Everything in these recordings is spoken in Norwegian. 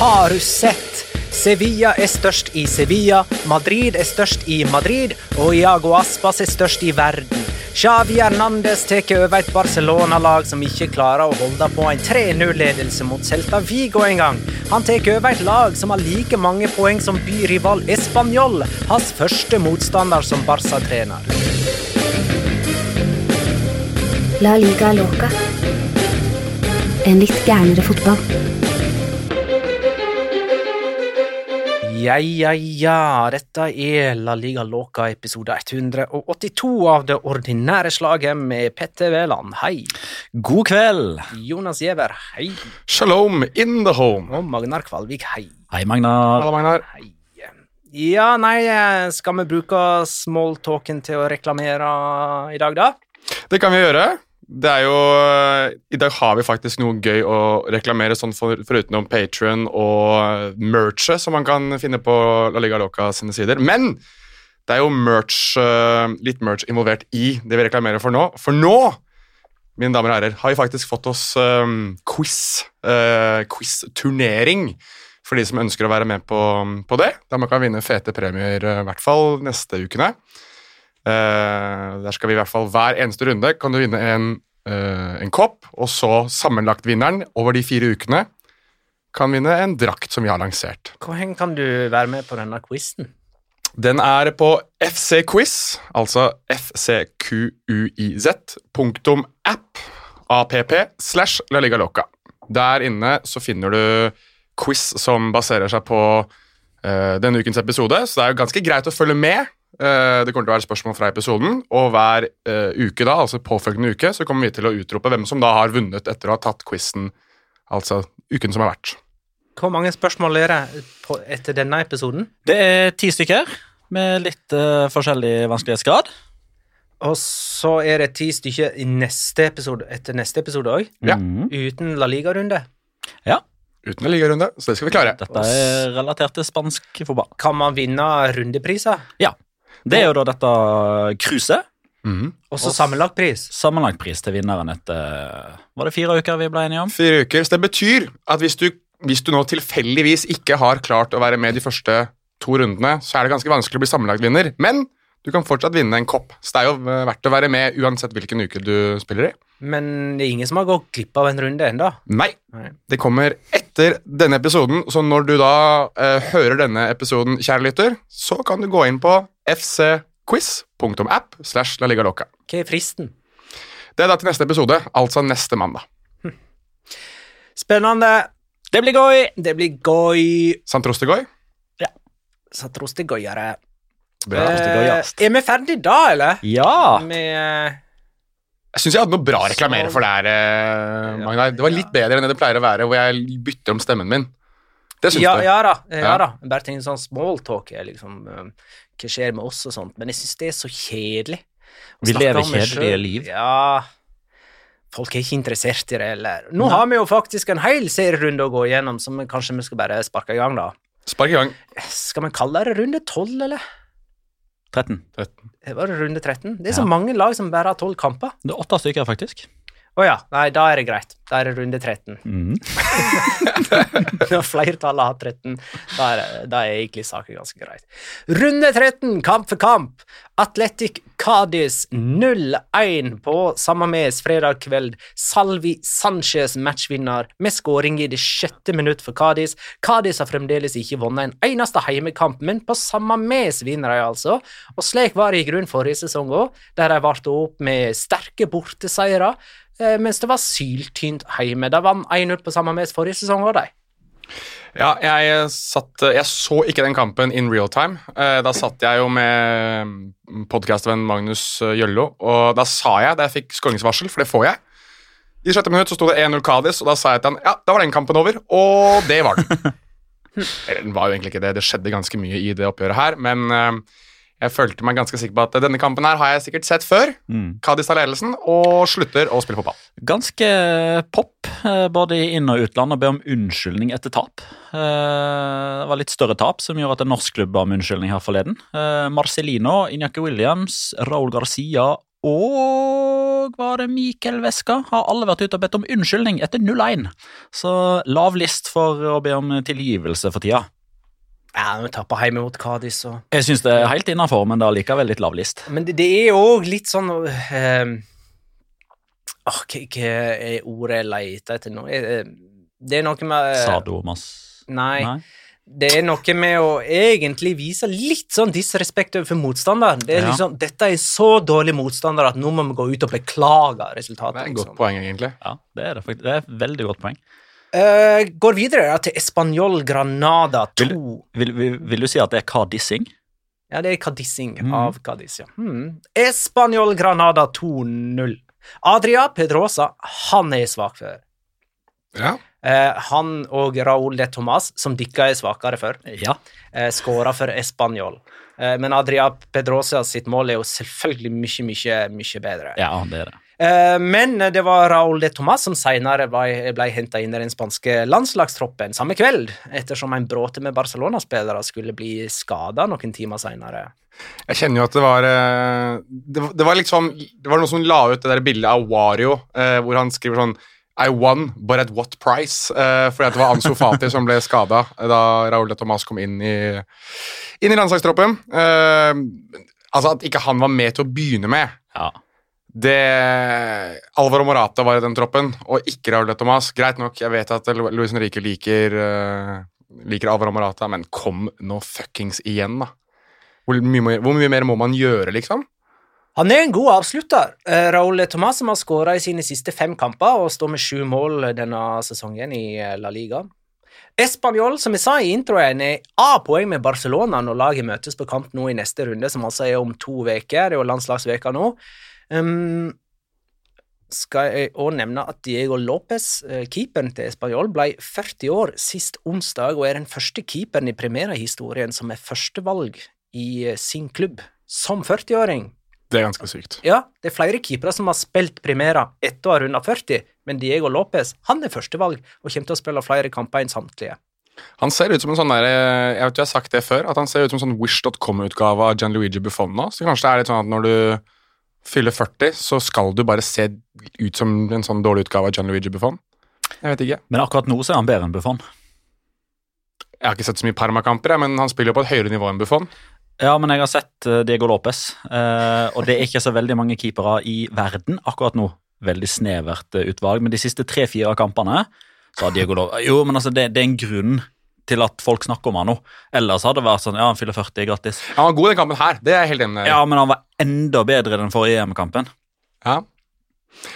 Har du sett? Sevilla er størst i Sevilla, Madrid er størst i Madrid, og Iago Aspas er størst i verden. Xavi Hernandez tar over et Barcelona-lag som ikke klarer å holde på en 3-0-ledelse mot Celta Vigo engang. Han tar over et lag som har like mange poeng som byrival Español, hans første motstander som Barca-trener. La liga loca. En litt gærnere fotball. Ja, ja, ja. Dette er La Liga Loca episode 182 av det ordinære slaget med Petter Wæland. Hei. God kveld! Jonas Giæver. Hei. Shalom in the home. Og Magnar Kvalvik. Hei. Hei, Magnar. Hallo, Magnar. Hei. Ja, nei, skal vi bruke smalltalken til å reklamere i dag, da? Det kan vi gjøre. Det er jo, I dag har vi faktisk noe gøy å reklamere, sånn for, utenom Patrion og merchet som man kan finne på La Liga Loca sine sider. Men det er jo merch, eh, litt merch involvert i det vi reklamerer for nå. For nå, mine damer og herrer, har vi faktisk fått oss um, quiz. Uh, Quiz-turnering for de som ønsker å være med på, på det. Der man kan vinne fete premier, i hvert fall neste ukene. Eh, der skal vi i hvert fall hver eneste runde kan du vinne en, eh, en kopp, og så sammenlagt vinneren over de fire ukene kan vinne en drakt som vi har lansert. Hvor hen kan du være med på denne quizen? Den er på fcquiz, altså fcquiz.app, app, slash La Liga Loca. Der inne så finner du quiz som baserer seg på uh, denne ukens episode, så det er jo ganske greit å følge med. Eh, det kommer til å være spørsmål fra episoden, og hver eh, uke da, altså påfølgende uke så kommer vi til å utrope hvem som da har vunnet etter å ha tatt quizen, altså uken som har vært. Hvor mange spørsmål er det etter denne episoden? Det er ti stykker med litt uh, forskjellig vanskelighetsgrad. Og så er det ti stykker i neste episode, etter neste episode òg, Ja. Uten La Liga-runde. Ja, Uten la liga-runde, så det skal vi klare. dette er relatert til spansk fotball. Kan man vinne rundepriser? Ja. Det er jo da dette cruiset. Mm. Og så sammenlagt pris? Sammenlagt pris til vinneren etter Var det fire uker vi ble enige om? Fire uker. Så det betyr at hvis du, hvis du nå tilfeldigvis ikke har klart å være med de første to rundene, så er det ganske vanskelig å bli sammenlagt vinner. Men Du kan fortsatt vinne en kopp, så det er jo eh, verdt å være med uansett hvilken uke du spiller i. Men det er ingen som har gått glipp av en runde ennå. Nei, det kommer etter denne episoden, så når du da eh, hører denne episoden, kjære lytter, så kan du gå inn på fcquiz.app slash la liga loca. Hva er fristen? Det er da til neste episode, altså neste mandag. Spennende. Det blir gøy! Det blir gøy. Santrostegoi. Satrostegøyere. Bra. Eh, er vi ferdig da, eller? Ja! Med eh, Jeg syns jeg hadde noe bra å reklamere for der, eh, Magnar. Det var litt bedre enn det det pleier å være, hvor jeg bytter om stemmen min. Det syns ja, du. ja da. Ja, Ja. da. Bare tenker sånn smalltalk er liksom um, Hva skjer med oss og sånt? Men jeg syns det er så kjedelig. å Vi lever kjedelige liv. Ja. Folk er ikke interessert i det heller. Nå har vi jo faktisk en hel serierunde å gå igjennom, så kanskje vi skal bare sparke i gang, da. Spark i gang. Skal vi kalle det runde 12, eller? 13. Det var det runde 13? Det er så mange lag som bare har 12 kamper. Det er åtte stykker, faktisk. Å ja. Nei, da er det greit. Da er det runde 13. Mm. Når flertallet har 13, da er, da er egentlig saken ganske greit. Runde 13, kamp for kamp. Atletic Cádiz 0-1 på Samames fredag kveld. Salvi Sanchez matchvinner med skåring i det sjette minutt for Cádiz. Cádiz har fremdeles ikke vunnet en eneste heimekamp, men på Samames vinner de altså. Og slik var det i grunn forrige sesong òg, der de varte opp med sterke borteseiere, mens det var syltynt hjemme. De vant 1-0 på mes forrige sesong òg, de. Ja, jeg satt Jeg så ikke den kampen in real time. Eh, Da satt jeg jo med podkastvenn Magnus Jøllo, og da sa jeg da jeg fikk skåringsvarsel, for det får jeg I sjette minutt så sto det 1-0 Kadis, og da sa jeg til han ja, da var den kampen over, og det var den. Eller den var jo egentlig ikke det, det skjedde ganske mye i det oppgjøret her, men eh, jeg følte meg ganske sikker på at denne kampen her har jeg sikkert sett før. Mm. Cádiz tar ledelsen og slutter å spille fotball. Ganske pop, eh, både i inn- og utland, å be om unnskyldning etter tap. Eh, Det var litt større tap, som gjorde at en norsk klubb ba om unnskyldning her forleden. Eh, Marcelino, Inyaki Williams, Raúl Garcia og var det Mikel Veska har alle vært ute og bedt om unnskyldning etter 0-1. Så lav list for å be om tilgivelse for tida. Ja, vi tapper hjemme mot Kadis og Jeg syns det er helt innafor, men det er likevel litt lav list. Men det, det er òg litt sånn uh, uh, hva er ordet jeg leter etter nå? Eh, Det er noe med Sadomas Nei. Det er noe med å egentlig vise litt sånn disrespekt overfor motstanderen. Det er Ja. liksom, Dette er så dårlig motstander at nå må vi gå ut og beklage resultatet. Det er et godt liksom. poeng, egentlig. Ja, det er det faktisk. Det er et veldig godt poeng. Eh, går videre da, til Español Granada 2. Vil, vil, vil du si at det er Cardissing? Ja, det er Cadissing Mm. av Cadiz, ja. Hmm. Español Granada 2-0. Adria Pedrosa, han er svak for. Ja. Uh, han og Raúl de Tomas, som dere er svakere for, Ja. Uh, skåra for Español. Eh, men Adria Pedrosa sitt mål er jo selvfølgelig mye, mye, mye bedre. Ja, det er det. Eh, men det var Raúl de Tomàs som senere ble, ble henta inn i den spanske landslagstroppen samme kveld, ettersom en bråte med Barcelona-spillere skulle bli skada noen timer senere. Jeg kjenner jo at det var eh, Det, det var liksom Det var noen som la ut det der bildet av Wario, eh, hvor han skriver sånn I won, but at what price? Eh, fordi at det var Ansu Fati som ble skada da Raúl de Tomàs kom inn i, inn i landslagstroppen. Eh, altså at ikke han var med til å begynne med. Ja. Det Alvaro Morata var i den troppen, og ikke Raúl de Tomas. Greit nok, jeg vet at Luis Henrique liker, eh, liker Alvaro Morata, men kom nå fuckings igjen, da. Hvor mye, hvor mye mer må man gjøre, liksom? Han er en god avslutter. Uh, Raúl Tomas som har skåra i sine siste fem kamper og står med sju mål denne sesongen i eh, La Liga. Español, som jeg sa i introen, er A-poeng med Barcelona når laget møtes på kamp nå i neste runde, som altså er om to uker. Det er jo landslagsveka nå. Um, skal jeg òg nevne at Diego Lopez, eh, keeperen til Español, ble 40 år sist onsdag og er den første keeperen i Primera-historien som er førstevalg i eh, sin klubb som 40-åring. Det er ganske sykt. Ja, det er flere keepere som har spilt Primera etter å ha runda 40, men Diego Lopez han er førstevalg og kommer til å spille flere kamper enn samtlige. Han ser ut som en sånn der, eh, Jeg vet du har sagt det før, at han ser ut som en sånn Wish.com-utgave av Gianluigi Buffon nå. Så kanskje det er litt sånn at når du fyller 40, så skal du bare se ut som en sånn dårlig utgave av John Luigi Buffon. Jeg vet ikke. Men akkurat nå så er han bedre enn Buffon. Jeg har ikke sett så mye Parma-kamper, men han spiller jo på et høyere nivå enn Buffon. Ja, men jeg har sett eh, Diego Lopez, eh, og det er ikke så veldig mange keepere i verden akkurat nå. Veldig snevert eh, utvalg, men de siste tre-fire kampene så har Diego Lopez Jo, men altså, det, det er en grunn til at folk snakker om han nå. Ellers hadde det vært sånn ja, han fyller 40, grattis. Han var god i den kampen her. Det er jeg helt enig med. Ja, men han var enda bedre i den forrige EM-kampen. Ja.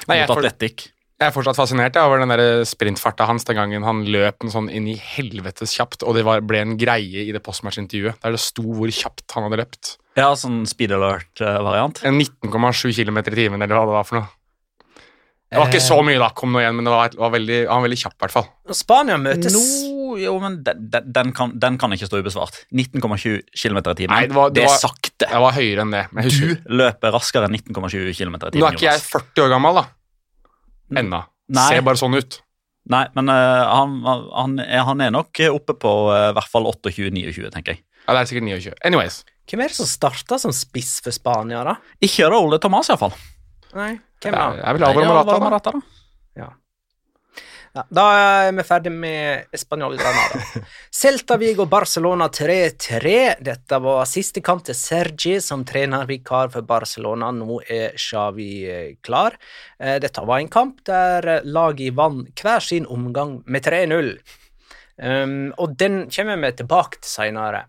Nei, jeg, for, jeg er fortsatt fascinert over den der sprintfarta hans den gangen han løp en sånn inn i helvetes kjapt, og det var, ble en greie i det postmatch-intervjuet der det sto hvor kjapt han hadde løpt. Ja, sånn speed alert-variant. En 19,7 km i timen, eller hva det var for noe. Det var ikke så mye da, kom nå igjen, men det var, var veldig, han var veldig kjapp, i hvert fall. Spania møtes No, jo, men den, den, den, kan, den kan ikke stå ubesvart. 19,7 km i timen. Nei, det var- det er var- sakte. Jeg var høyere enn det. Men jeg Du løper raskere enn 19,7 km i timen. nå er ikke jeg 40 år gammel, da. Ennå. Nei. Ser bare sånn ut. Nei, men uh, han, han, er, han er nok oppe på uh, hvert fall 28-29, tenker jeg. Ja, det er sikkert 29. Anyways. Hvem er det som starta som spiss for Spania, da? Ikke det Ole Thomas, iallfall. Nei, hvem er, da? vil vel Alvaro Marata, da. Ja, da er vi ferdig med Español Granada. Celta Vigo Barcelona 3-3. Dette var siste kamp til Sergi som trenervikar for Barcelona. Nå er Xavi eh, klar. Eh, Dette var en kamp der laget vant hver sin omgang med 3-0. Um, og den kommer vi tilbake til seinere.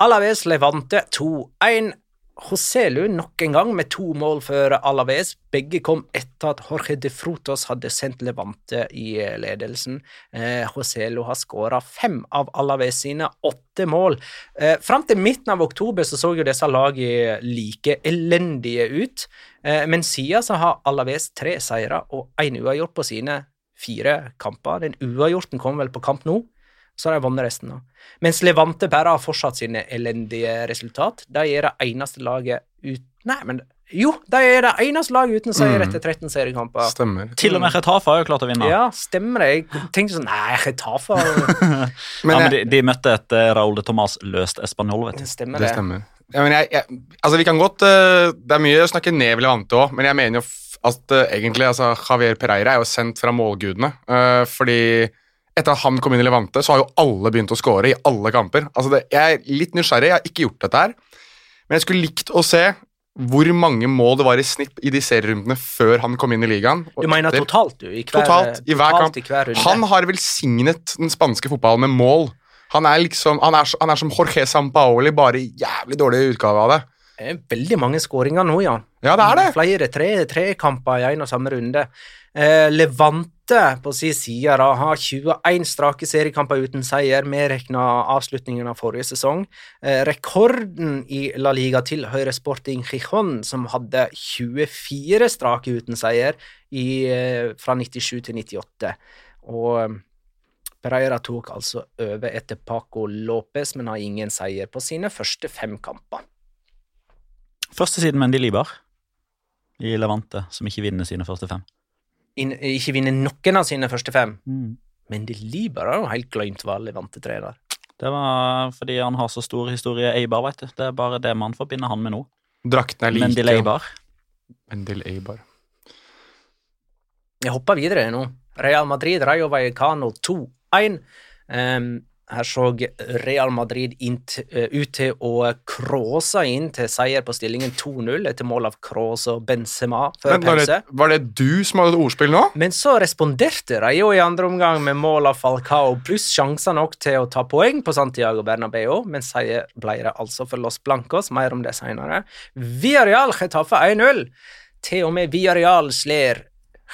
Alaves Levante 2-1. Joselu nok en gang med to mål for Alaves. Begge kom etter at Jorge de Frutos hadde sendt Levante i eh, ledelsen. Eh, Joselu har skåra fem av Alaves sine åtte mål. Eh, Fram til midten av oktober så, så jo disse lagene like elendige ut, eh, men siden så har Alaves tre seire og én uavgjort på sine fire kamper. Den uavgjorten kom vel på kamp nå. Så har de vunnet resten. da. Mens Levante bare har fortsatt sine elendige resultat. De er det eneste laget ut... Nei, men jo, de er det eneste laget uten seier etter 13 seriekamper. Stemmer. Til og med Retafa har jo klart å vinne. Ja, stemmer det. Jeg tenkte sånn Nei, Retafa Men, Ja, men de, de møtte et uh, Raúl de Tomàs løst Español, vet du. Stemmer det det. stemmer. Ja, men jeg, jeg, altså, vi kan godt eh, Det er mye å snakke ned Levante òg, men jeg mener jo at eh, egentlig altså, Javier Pereira er jo sendt fra målgudene. eh, fordi etter at han kom inn i Levante, så har jo alle begynt å score i alle kamper. Altså, det, jeg er litt nysgjerrig, jeg har ikke gjort dette her, men jeg skulle likt å se hvor mange mål det var i snitt i de serierundene før han kom inn i ligaen. Du mener etter- totalt, du? I hver, Totalt, i hver totalt kamp. I hver. Han har velsignet den spanske fotballen med mål. Han er liksom, han er, han er som Jorge Sampaoli, bare i jævlig dårlig utgave av det. Det er veldig mange skåringer nå, ja. Ja, det er det. Flere tre, trekamper i en og samme runde. Eh, Levante på sin side da, har 21 strake seriekamper uten seier, medregna avslutningen av forrige sesong. Eh, rekorden i La Liga tilhører Sporting Gijon, som hadde 24 strake uten seier i, eh, fra 97 til 98. Og eh, Pereira tok altså over etter Paco Lopez, men har ingen seier på sine første fem kamper. Første siden Mendy Libar i Levante, som ikke vinner sine første fem. Ikke vinner noen av sine første fem. Men de Liber har jo helt glemt hva Levante-trener. Det var fordi han har så stor historie Eibar, vet du. Det er bare det man forbinder han med nå. Drakten er like. Mendy Eibar. Mendel Eibar. Jeg hopper videre nå. Real Madrid, Rayo Vallecano 2-1. Um, her så Real Madrid eh, ut til å kråse inn til seier på stillingen 2-0 etter mål av Kroos og Benzema før Men var pause. det, var det du som hadde et ordspill nå? Men så responderte Rayo i andre omgang med mål av Falcao pluss sjanser nok til å ta poeng på Santiago Bernabeu, men seier ble det altså for Los Blancos. Mer om det senere. Villarreal Getafe 1-0. Til og med Villarreal slår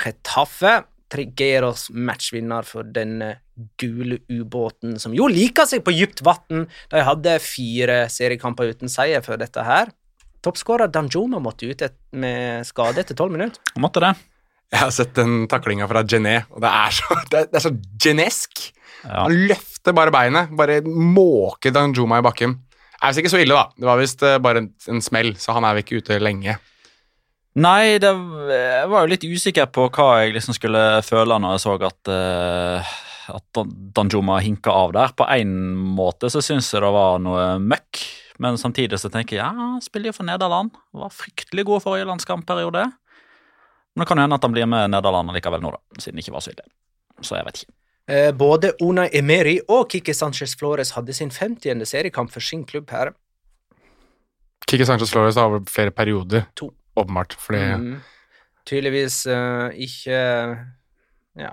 Getafe. Triggeros matchvinner for denne gule ubåten, som jo liker seg på dypt vann. De hadde fire seriekamper uten seier før dette her. Toppskårer Danjuma måtte ut et, med skade etter tolv minutter. Han måtte det. Jeg har sett den taklinga fra Gené, og det er så, det er, det er så genesk. Ja. Han løfter bare beinet, bare måker Danjuma i bakken. Det er visst ikke så ille, da. Det var visst eh, bare en, en smell, så han er vel ikke ute lenge. Nei, det, jeg var jo litt usikker på hva jeg liksom skulle føle når jeg så at, uh, at Dan- Danjuma hinka av der. På en måte så syns jeg det var noe møkk, men samtidig så tenker jeg ja, han spiller jo for Nederland. Var fryktelig god forrige landskampperiode. Men det kan jo hende at han blir med Nederland likevel nå, da, siden det ikke var så ille. Så jeg vet ikke. Eh, både Unai Emery og Kike Sanchez Flores hadde sin 50. seriekamp for sin klubb her. Kiki Sanchez Flores har over flere perioder. To. Åpenbart. Fordi Mm. Tydeligvis uh, ikke Ja,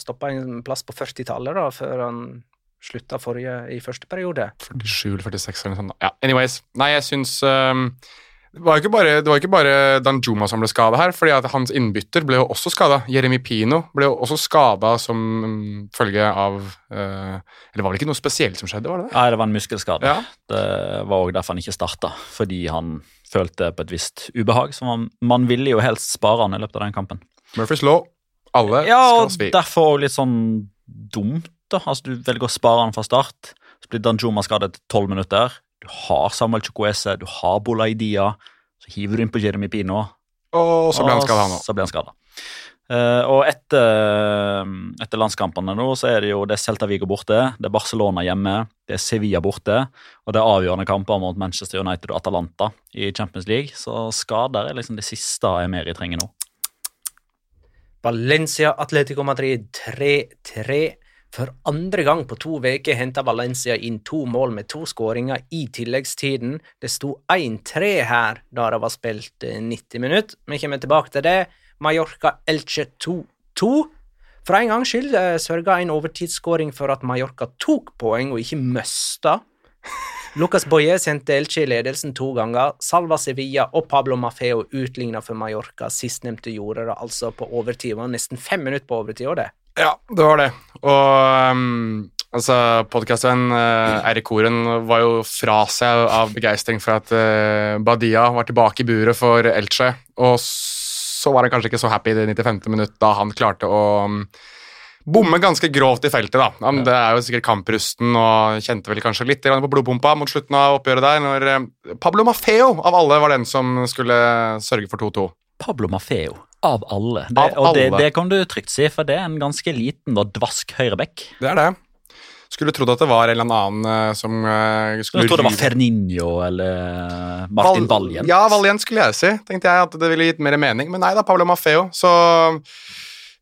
stoppa en plass på 40-tallet, da, før han slutta forrige i første periode. 47 eller 46 eller noe sånt. Ja, anyways. Nei, jeg syns um, det var jo ikke bare, det var ikke bare Danjuma som ble skada her, fordi at hans innbytter ble jo også skada. Jeremy Pino ble jo også skada som mm, følge av eh, Eller det var vel ikke noe spesielt som skjedde, var det det? Nei, det var en muskelskade. Ja. Det var òg derfor han ikke starta, fordi han følte på et visst ubehag. Så man, man ville jo helst spare han i løpet av den kampen. Murphys law. Alle Ja, skal og svi. derfor òg litt sånn dumt, da. Altså, du velger å spare han fra start. Så blir Danjuma skadet etter tolv minutter. Du har Samuel Chukwese, du har Bolaidia. Så hiver du inn på Jeremy Pino. Og så blir han skada, nå. Så blir han skada. Uh, og etter, etter landskampene nå, så er det jo det er Celta Vigo borte, det er Barcelona hjemme, det er Sevilla borte, og det er avgjørende kamper mot Manchester United og Atalanta i Champions League. Så skader er liksom det siste Emeri trenger nå. Valencia Atletico Madrid 3-3. For andre gang på to uker henta Valencia inn to mål med to skåringer i tilleggstiden. Det sto 1-3 her da det var spilt eh, 90 minutter. Vi kommer tilbake til det. Mallorca Elche 2-2. For en gangs skyld eh, sørga en overtidsskåring for at Mallorca tok poeng og ikke mista. Lucas Boye sendte Elche i ledelsen to ganger. Salva Sevilla og Pablo Mafeo utligna for Mallorca. Sistnevnte gjorde det altså på overtid. Det var nesten fem minutter på overtid. òg, det. Ja, det var det. Og um, altså, podkastvenn uh, Eirik Koren var jo fra seg av begeistring for at uh, Badia var tilbake i buret for Elche. Og så var han kanskje ikke så happy i det 95. minutt da han klarte å um, bomme ganske grovt i feltet. da. Ja, Det er jo sikkert kamprusten og kjente vel kanskje litt på blodpumpa mot slutten av oppgjøret der, når uh, Pablo Maffeo av alle var den som skulle sørge for 2-2. Pablo Maffeo, av alle. Det, Av og det, alle. det kan du trygt si, for det er en ganske liten og dvask høyrebekk. Det er det. Skulle trodd at det var en eller annen uh, som uh, skulle Jeg trodde det var Ferninho eller Martin Val-. Ja, Valjen skulle jeg si. Tenkte jeg at det ville gitt mer mening, men nei da, Pablo Maffeo. Så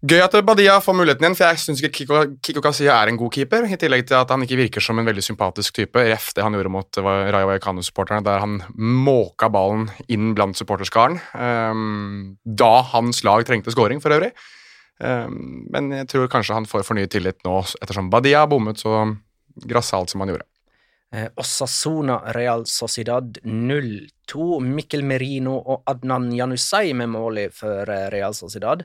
gøy at Badia får muligheten igjen, for jeg syns ikke Kiko, Kiko Kasia er en god keeper. I tillegg til at han ikke virker som en veldig sympatisk type. Ref det han gjorde mot Rayo Vallecano-supporterne, der han måka ballen inn blant supporterskaren. Um, da hans lag trengte scoring, for øvrig. Um, men jeg tror kanskje han får fornyet tillit nå, ettersom Badia har bommet så grassat som han gjorde. Eh, Osasuna Real Sociedad 0-2. Mikkel Merino og Adnan Janusay med målet for eh, Real Sociedad.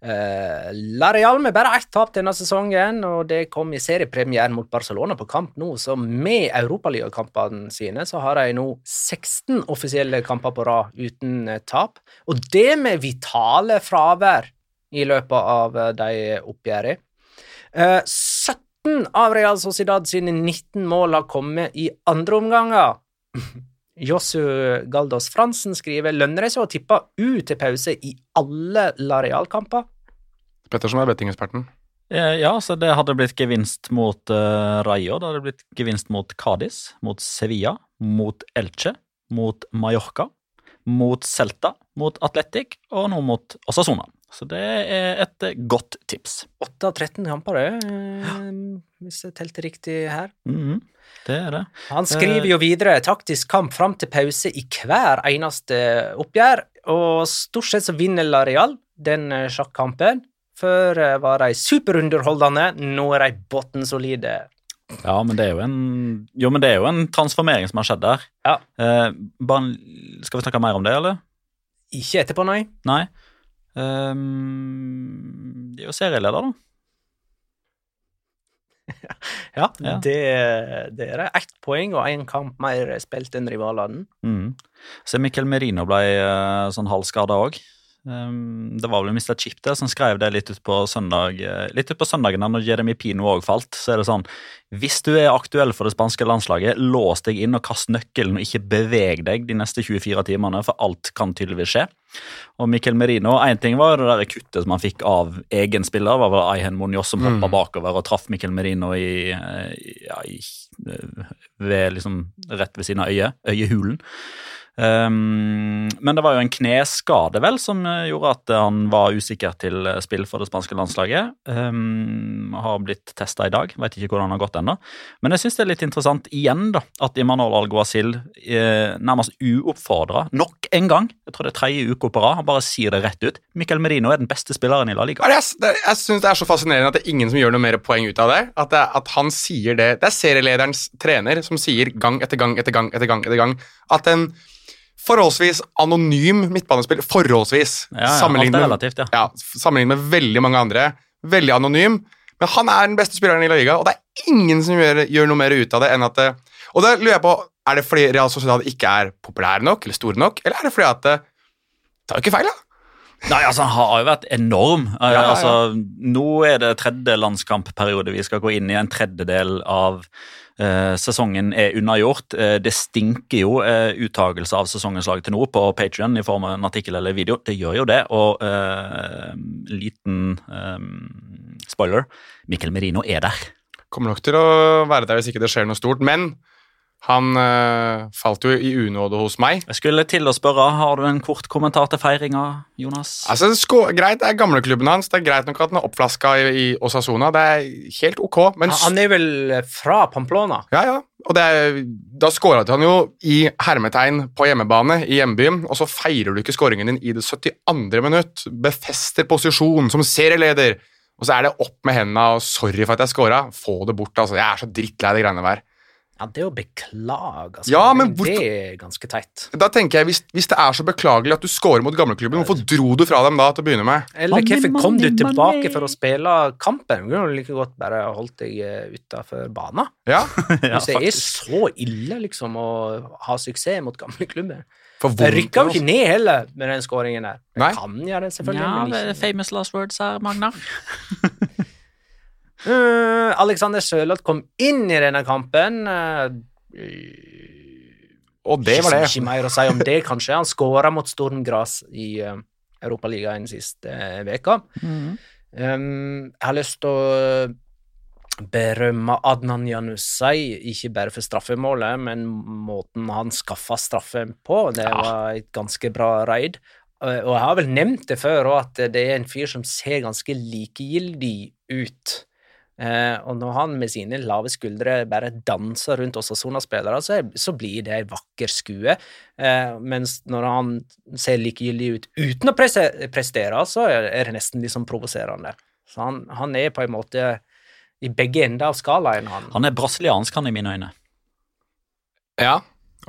Eh, La Real med bare ett tap denne sesongen, og det kom i seriepremieren mot Barcelona på kamp nå, så med europaligakampene sine så har de nå 16 offisielle kamper på rad uten eh, tap, og det med vitale fravær i løpet av eh, de oppgjørene. Eh, 17 av Real Sociedad sine 19 mål har kommet i andre omganger. Josu Galdos Fransen skriver lønner det seg å tippe U til pause i alle La Real-kamper. Pettersen er bettingeksperten. Eh, Ja, så det hadde blitt gevinst mot uh, Rayo, det hadde blitt gevinst mot Cádiz, mot Sevilla, mot Elche, mot Mallorca, mot Celta, mot Atletic og nå mot Osasona. Så det er et eh, godt tips. 8 av 13 kamper, det, eh, hvis jeg telte riktig her. Mhm, det er det. Han skriver jo videre taktisk kamp fram til pause i hver eneste oppgjør, og stort sett så vinner La Real den eh, sjakkampen. Før eh, var de superunderholdende, nå er de bunnsolide. Ja, men det er jo en Jo, men det er jo en transformering som har skjedd der. Ja. Eh, bare, skal vi snakke mer om det, eller? Ikke etterpå, nei. Nei. Ehm, de er jo serieleder, da. Ja, Ja. Det, det er. Ett poeng og én kamp mer spilt enn rivalene. Mm. Så Mikkel Merino ble uh, sånn halvskada òg. Um, det var vel Mr. Chip der som skrev det litt ut på søndag eh, Litt ut på søndagen når Jeremy Pino òg falt. Så er det sånn Hvis du er aktuell for det spanske landslaget, lås deg inn og kast nøkkelen og ikke beveg deg de neste 24 timene, for alt kan tydeligvis skje. Og Mikkel Merino, Én ting var det der kuttet som han fikk av egen spiller. Det var vel Ayhen Munoz som hoppa bakover og traff Mikkel Merino i, eh, ja, i, eh, ved liksom rett ved siden av øyet, øyehulen. Um, men det var jo en kneskade vel som eh, gjorde at han var usikker til eh, spill for det spanske landslaget. Um, har blitt testa i dag, vet ikke hvordan det har gått ennå. Men jeg syns det er litt interessant igjen da, at Imanol Alguacil eh, nærmest uoppfordra nok en gang, jeg tror det er tredje uka på rad, han bare sier det rett ut. Miquel Merino er den beste spilleren i La Liga. Jeg, jeg synes det er så fascinerende at det er ingen som gjør noe mer poeng ut av det. At, det, at han sier det Det er serielederens trener som sier gang etter gang etter gang etter gang, etter gang at en forholdsvis anonym midtbanespiller Forholdsvis. Ja, sammenlignet, relativt, sammenlignet med veldig mange andre. Veldig anonym. Men han er den beste spilleren i La Liga, og det er ingen som gjør, gjør noe mer ut av det enn at det, Og da lurer jeg på, er det fordi Real Sociedad ikke er populære nok eller store nok, eller er det fordi at det tar jo ikke feil, da? Nei, altså Han har jo vært enorm. Eh, Ja, ja, ja. Altså, nå er det tredje landskampperiode. Vi skal gå inn i en tredjedel av eh, sesongen er unnagjort. Eh, det stinker jo uh, uttagelse av sesongens lag til nå på Patrion i form av en artikkel eller video. Det gjør jo det. Og uh, liten um, spoiler Mikkel Merino er der. Kommer nok til å være der hvis ikke det skjer noe stort, men han øh, falt jo i unåde hos meg. Jeg skulle til å spørre, Har du en kort kommentar til feiringa, Jonas? Altså, sko greit, Det er gamleklubben hans, det er greit nok at den er oppflaska i, i Osasona. det er helt ok, men Han er vel fra Pamplona? Ja, ja. Og det er, da skåra han jo i hermetegn på hjemmebane i hjembyen, og så feirer du ikke skåringen din i det 72. minutt. Befester posisjon som serieleder, og så er det opp med hendene og 'sorry for at jeg scora'. Få det bort, altså. Jeg er så drittlei de greiene der. Ja, det å beklage, altså. Ja, men det er ganske teit. Da tenker jeg, hvis, hvis det er så beklagelig at du scorer mot gamleklubben, hvorfor dro du fra dem da til å begynne med? Eller hvorfor kom du tilbake for å spille kampen? Du kunne like godt bare holdt deg utafor banen. Ja, Ja, Hvis det er så ille liksom å ha suksess mot gamle klubber. Jeg rykka jo ikke ned heller med den skåringen der. Jeg Nei. kan gjøre det, selvfølgelig. Ja, men ikke. famous last words her, Magnar. Uh, Alexander Sørloth kom inn i denne kampen. Uh, Og det var det. Ikke mer å si om det, kanskje. Han skåra mot Stormgras i uh, Europaligaen siste uh, veka. Mhm. Um, jeg har lyst til å berømme Adnan Janusai, ikke bare for straffemålet, men måten han skaffa straffen på. Det var et ganske bra raid. Uh, Og jeg har vel nevnt det før òg, at det er en fyr som ser ganske likegyldig ut. Eh, og når han med sine lave skuldre bare danser rundt Osasona-spillere, så, så blir det ei vakker skue. Eh, mens når han ser likegyldig ut uten å presse, prestere, så er det nesten liksom provoserende. Så han, han er på en måte i begge ender av skalaen, han. Han er brasiliansk, han, i mine øyne. Ja,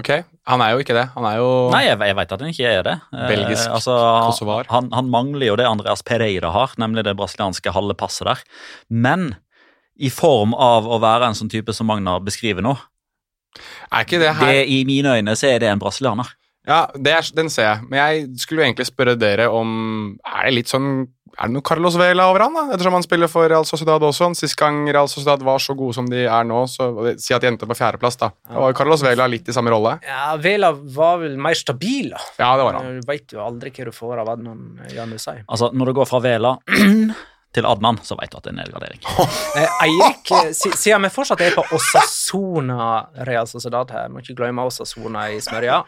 ok. Han er jo ikke det. Han er jo Nei, jeg, jeg vet at han ikke er det. Eh, Belgisk altså, kosovar. han, han mangler jo det Andreas Pereira har, nemlig det brasilianske halve passet der. Men i form av å være en sånn type som Magnar beskriver nå, Er ikke det her det, i mine øyne så er det en brasilianer. Ja, det er, den ser jeg. Men jeg skulle jo egentlig spørre dere om Er det litt sånn Er det noe Carlos Vela over han, da? Ettersom han spiller for Real Sociedad også. Sist gang Real Sociedad var så gode som de er nå, så si at de endte på fjerdeplass, da. Det var Carlos Vela litt i samme rolle. Ja, Vela var vel mer stabil, da. Ja, det var han. Du veit jo aldri hva du får av Adnan Janusai. Altså, når du går fra Vela til Adnan, så vet du at det er en nedgradering. Eh, Eirik, eh, siden vi fortsatt er på Osasona Real Sociedad her, må ikke glemme Osasona i smørja.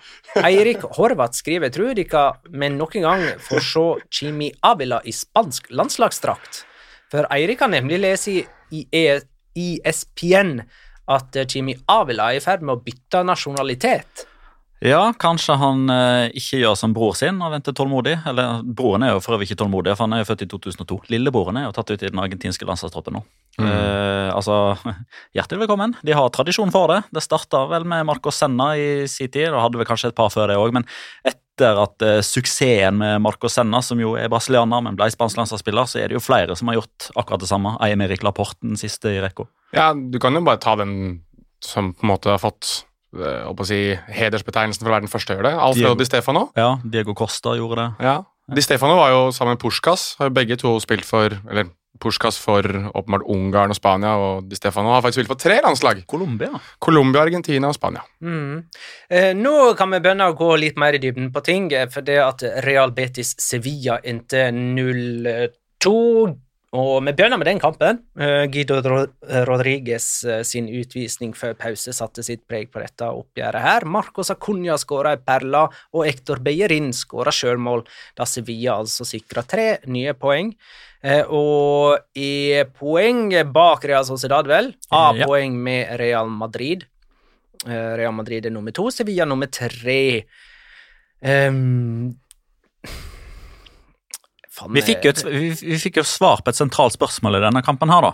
Eirik Horvath skriver tror dere vi noen gang får se Chimi Avila i spansk landslagsdrakt. For Eirik har nemlig lest i, i ESPN at eh, Chimi Avila er i ferd med å bytte nasjonalitet. Ja, kanskje han eh, ikke gjør som bror sin og venter tålmodig. Eller broren er jo for øvrig ikke tålmodig, for han er jo født i 2002. Lillebroren er jo tatt ut i den argentinske landslagstroppen nå. Eh, altså, hjertelig velkommen. De har tradisjon for det. Det starta vel med Marcos Senna i sin tid, og hadde vel kanskje et par før det òg, men etter at eh, suksessen med Marcos Senna, som jo er brasilianer, men ble spansk landslagsspiller, så er det jo flere som har gjort akkurat det samme. Eimerik Laporte, den siste i rekka. Ja, du kan jo bare ta den som på en måte har fått å si, hedersbetegnelsen for å være den første til å gjøre det. Alfredo Diego. Di Stefano. Ja, Diego Costa gjorde det. Ja. Di Stefano var jo sammen med Puskas. Har begge to spilt for Eller Puskas for åpenbart Ungarn og Spania, og Di Stefano har faktisk spilt for tre landslag. Colombia. Colombia, Argentina og Spania. Mm. Eh, nå kan vi begynne å gå litt mer i dybden på ting, eh, for det at Real Betis Sevilla endte 0-2 Og vi begynner med den kampen. Eh, Guido Rodriges Rodriguez eh, sin utvisning før pause satte sitt preg på dette oppgjøret her. Marcos Acuña skåra ei perle, og Hector Bellerin skåra sjølmål, da Sevilla altså sikra tre nye poeng. Eh, Og i poeng bak Real Sociedad, vel, A-poeng med Real Madrid. Eh, Real Madrid er nummer to, Sevilla nummer tre. Faen, Vi fikk, et, vi, vi fikk jo svar på et sentralt spørsmål i denne kampen her, da.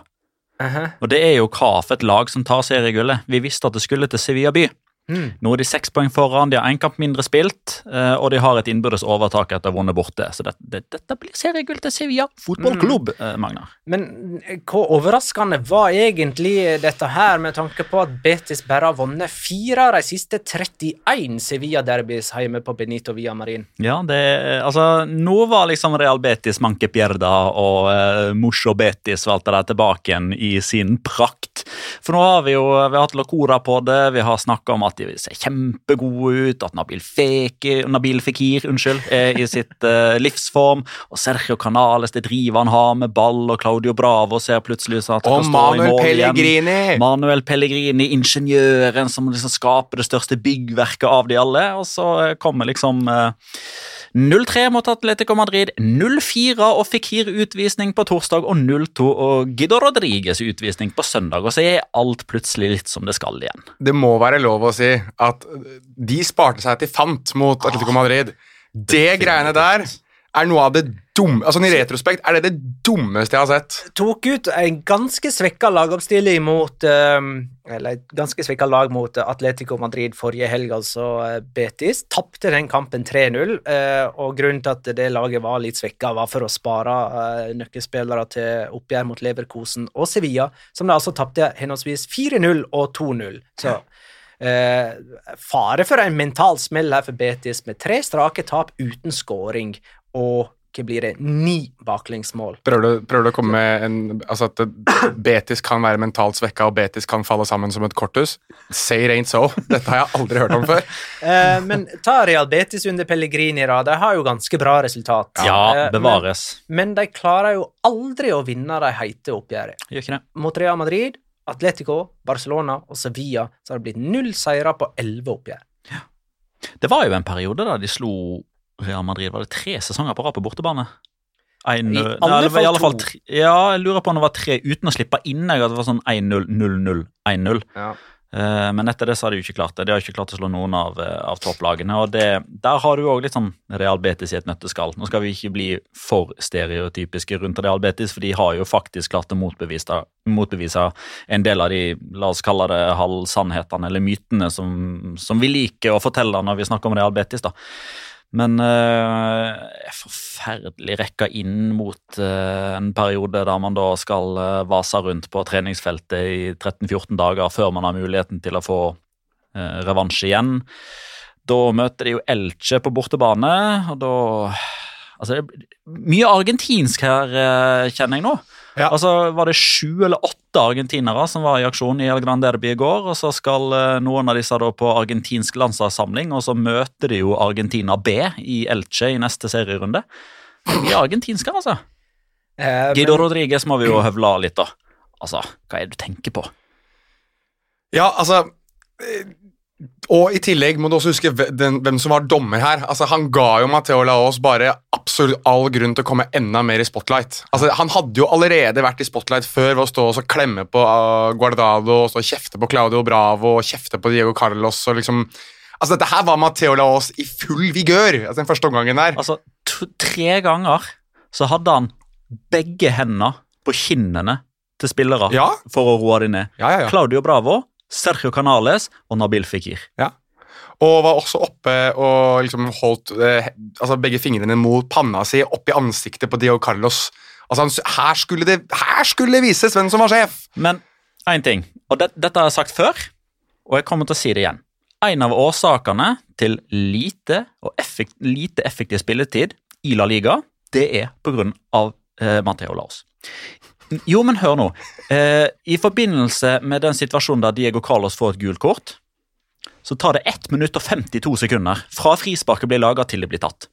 eh, Og det er jo hva for et lag som tar seriegullet. Vi visste at det skulle til Sevilla by. Mm. Nå er de seks poeng foran, de har én kamp mindre spilt, eh, og de har et innbyrdes overtak etter å ha vunnet borte. Så det, det, dette blir seriegull til Sevilla fotballklubb, eh, Magnar. Men eh, hvor overraskende var egentlig dette her, med tanke på at Betis bare har vunnet fire av de siste 31 Sevilla-derbys hjemme på Benito Villamarin? Ja, det Altså, nå var liksom Real Betis, Manke Pierda og uh, Mosho Betis og alt det der tilbake igjen i sin prakt. For nå har vi jo vi har hatt Lacora på det, vi har snakka om at de ser kjempegode ut, at Nabil, Fekir, Nabil Fikir unnskyld, er i sitt eh, livsform, og Sergio Canales det driver han har med ball, og Claudio Bravo ser plutselig ut at han kan stå i mål igjen. Manuel Pellegrini, ingeniøren som liksom skaper det største byggverket av de alle. Og så eh, kommer liksom eh, 0-3 mot Atletico Madrid, 0-4 og Fikir utvisning på torsdag og 0-2 og Guido Rodriguez utvisning på søndag. Og så er alt plutselig litt som det skal igjen. Det må være lov å si at de sparte seg til fant mot Atletico Madrid. Det greiene der er noe av det dumme Altså I retrospekt er det det dummeste jeg har sett. Tok ut en ganske svekka lagoppstilling mot eh, Eller et ganske svekka lag mot Atletico Madrid forrige helg, altså eh, Betis. Tapte den kampen 3-0, eh, og grunnen til at det laget var litt svekka, var for å spare eh, nøkkelspillere til oppgjør mot Leverkosen og Sevilla, som de altså tapte henholdsvis 4-0 og 2-0. Så eh, fare for en mental smell her for Betis, med tre strake tap uten scoring, og hva blir det, ni baklengsmål. Prøver du, prøver du å komme med en Altså at Betis kan være mentalt svekka, og Betis kan falle sammen som et korthus? Say it ain't so. Dette har jeg aldri hørt om før. Eh, men ta Real Betis under Pellegrini, da. De har jo ganske bra resultat. Ja, Eh, bevares. Men, men de klarer jo aldri å vinne de heite oppgjørene. Gjør ikke det? Mot Real Madrid, Atletico, Barcelona og Sevilla så har det blitt null seire på elleve oppgjør. Det var jo en periode da de slo Real Madrid. Var det tre sesonger på rad på bortebane? En, I alle var i fall alle fall tre, ja, jeg lurer på om det var tre uten å slippe inn. Jeg, det var sånn 1-0, 0-0, 1-0. Ja. Uh, men etter det så har de jo ikke klart det. De har ikke klart å slå noen av, eh, av topplagene. og det, Der har du òg litt sånn Real Betis i et nøtteskall. Nå skal vi ikke bli for stereotypiske rundt Real Betis, for de har jo faktisk klart å motbevise, motbevise en del av de la oss kalle det halvsannhetene eller mytene som, som vi liker å fortelle når vi snakker om Real Betis. da. Men eh, forferdelig rekka inn mot eh, en periode der man da skal eh, vase rundt på treningsfeltet i 13-14 dager før man har muligheten til å få eh, revansj igjen. Da møter de jo Elche på bortebane, og da Altså, det er mye argentinsk her, eh, kjenner jeg nå. Ja. så Var det sju eller åtte argentinere som var i aksjon i El Gran Derby i går? Og så skal eh, noen av disse da på argentinsk landslagssamling, og så møter de jo Argentina B i Elche i neste serierunde. De er argentinske, altså. Eh, Guido men- Rodriguez må vi jo høvle av litt, da. Altså, hva er det du tenker på? Ja, altså eh, Og i tillegg må du også huske hve- den, hvem som var dommer her. Altså, Han ga jo Matheo Laos bare absolutt all grunn til å komme enda mer i spotlight. Altså, Han hadde jo allerede vært i spotlight før ved å stå og så klemme på uh, Guardado og kjefte på Claudio Bravo og kjefte på Diego Carlos. og liksom... Altså, Dette her var Matheo Laos i full vigør altså, den første omgangen der. Altså, tre ganger så hadde han begge hendene på kinnene til spillere Ja. for å roe dem ned. Ja, ja. Claudio Bravo, Sergio Canales og Nabil Fikir. Og var også oppe og liksom holdt eh, altså begge fingrene mot panna si oppi ansiktet på Dio Carlos. Altså, han, her, skulle det, her skulle det vises hvem som var sjef! Men én ting, og det, dette har jeg sagt før, og jeg kommer til å si det igjen. En av årsakene til lite, og effekt, lite effektiv spilletid i La Liga, det er av eh, Matteo Laos. Jo, men hør nå. Eh, I forbindelse med den situasjonen der Diego Carlos får et gult kort, så tar det 1 minutt og 52 sekunder fra frisparket blir laga til det blir tatt.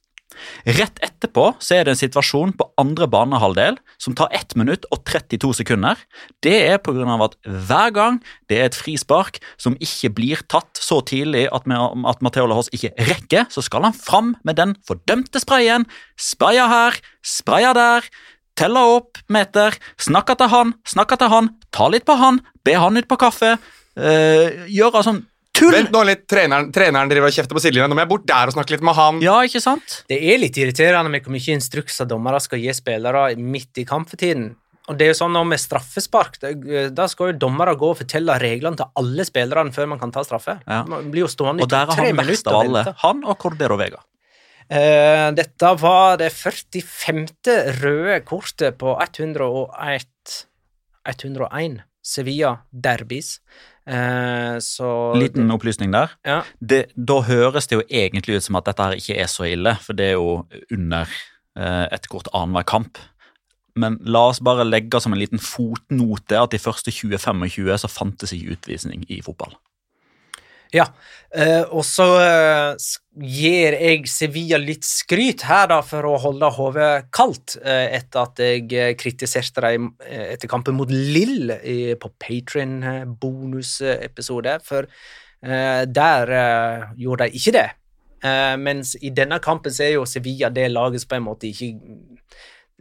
Rett etterpå så er det en situasjon på andre banehalvdel som tar 1 minutt og 32 sekunder. Det er pga. at hver gang det er et frispark som ikke blir tatt så tidlig at, at Matheo Lahos ikke rekker, så skal han fram med den fordømte sprayen. Spraya her, spraya der. Telle opp meter, snakke til han, snakke til han, ta litt på han, be han ut på kaffe. Uh, gjøre sånn tull! Vent nå litt, treneren, treneren driver og kjefter på Silje, Nå må jeg bort der og snakke litt med han. Ja, ikke sant? Det er litt irriterende med hvor mye instrukser dommere skal gi spillere midt i kampetiden. Og det er jo sånn nå med straffespark, Da skal jo dommere gå og fortelle reglene til alle spillerne før man kan ta straffe. Ja. Man blir jo stående Og der i er tre han best minutter av alle. Han og Cordero Vega. Eh, dette var det 45. røde kortet på 101 101 Sevilla Derbys. Eh, så Liten opplysning der. Ja. Det, da høres det jo egentlig ut som at dette her ikke er så ille, for det er jo under eh, et kort annenhver kamp. Men la oss bare legge som en liten fotnote at de første 20-25 så fantes ikke utvisning i fotball. Ja, eh, og så eh, gir jeg Sevilla litt skryt her, da, for å holde hodet kaldt eh, etter at jeg kritiserte dem etter kampen mot Lill på Patrion-bonusepisode, for der gjorde de ikke det. Mens i denne kampen så er jo Sevilla det laget som på en måte ikke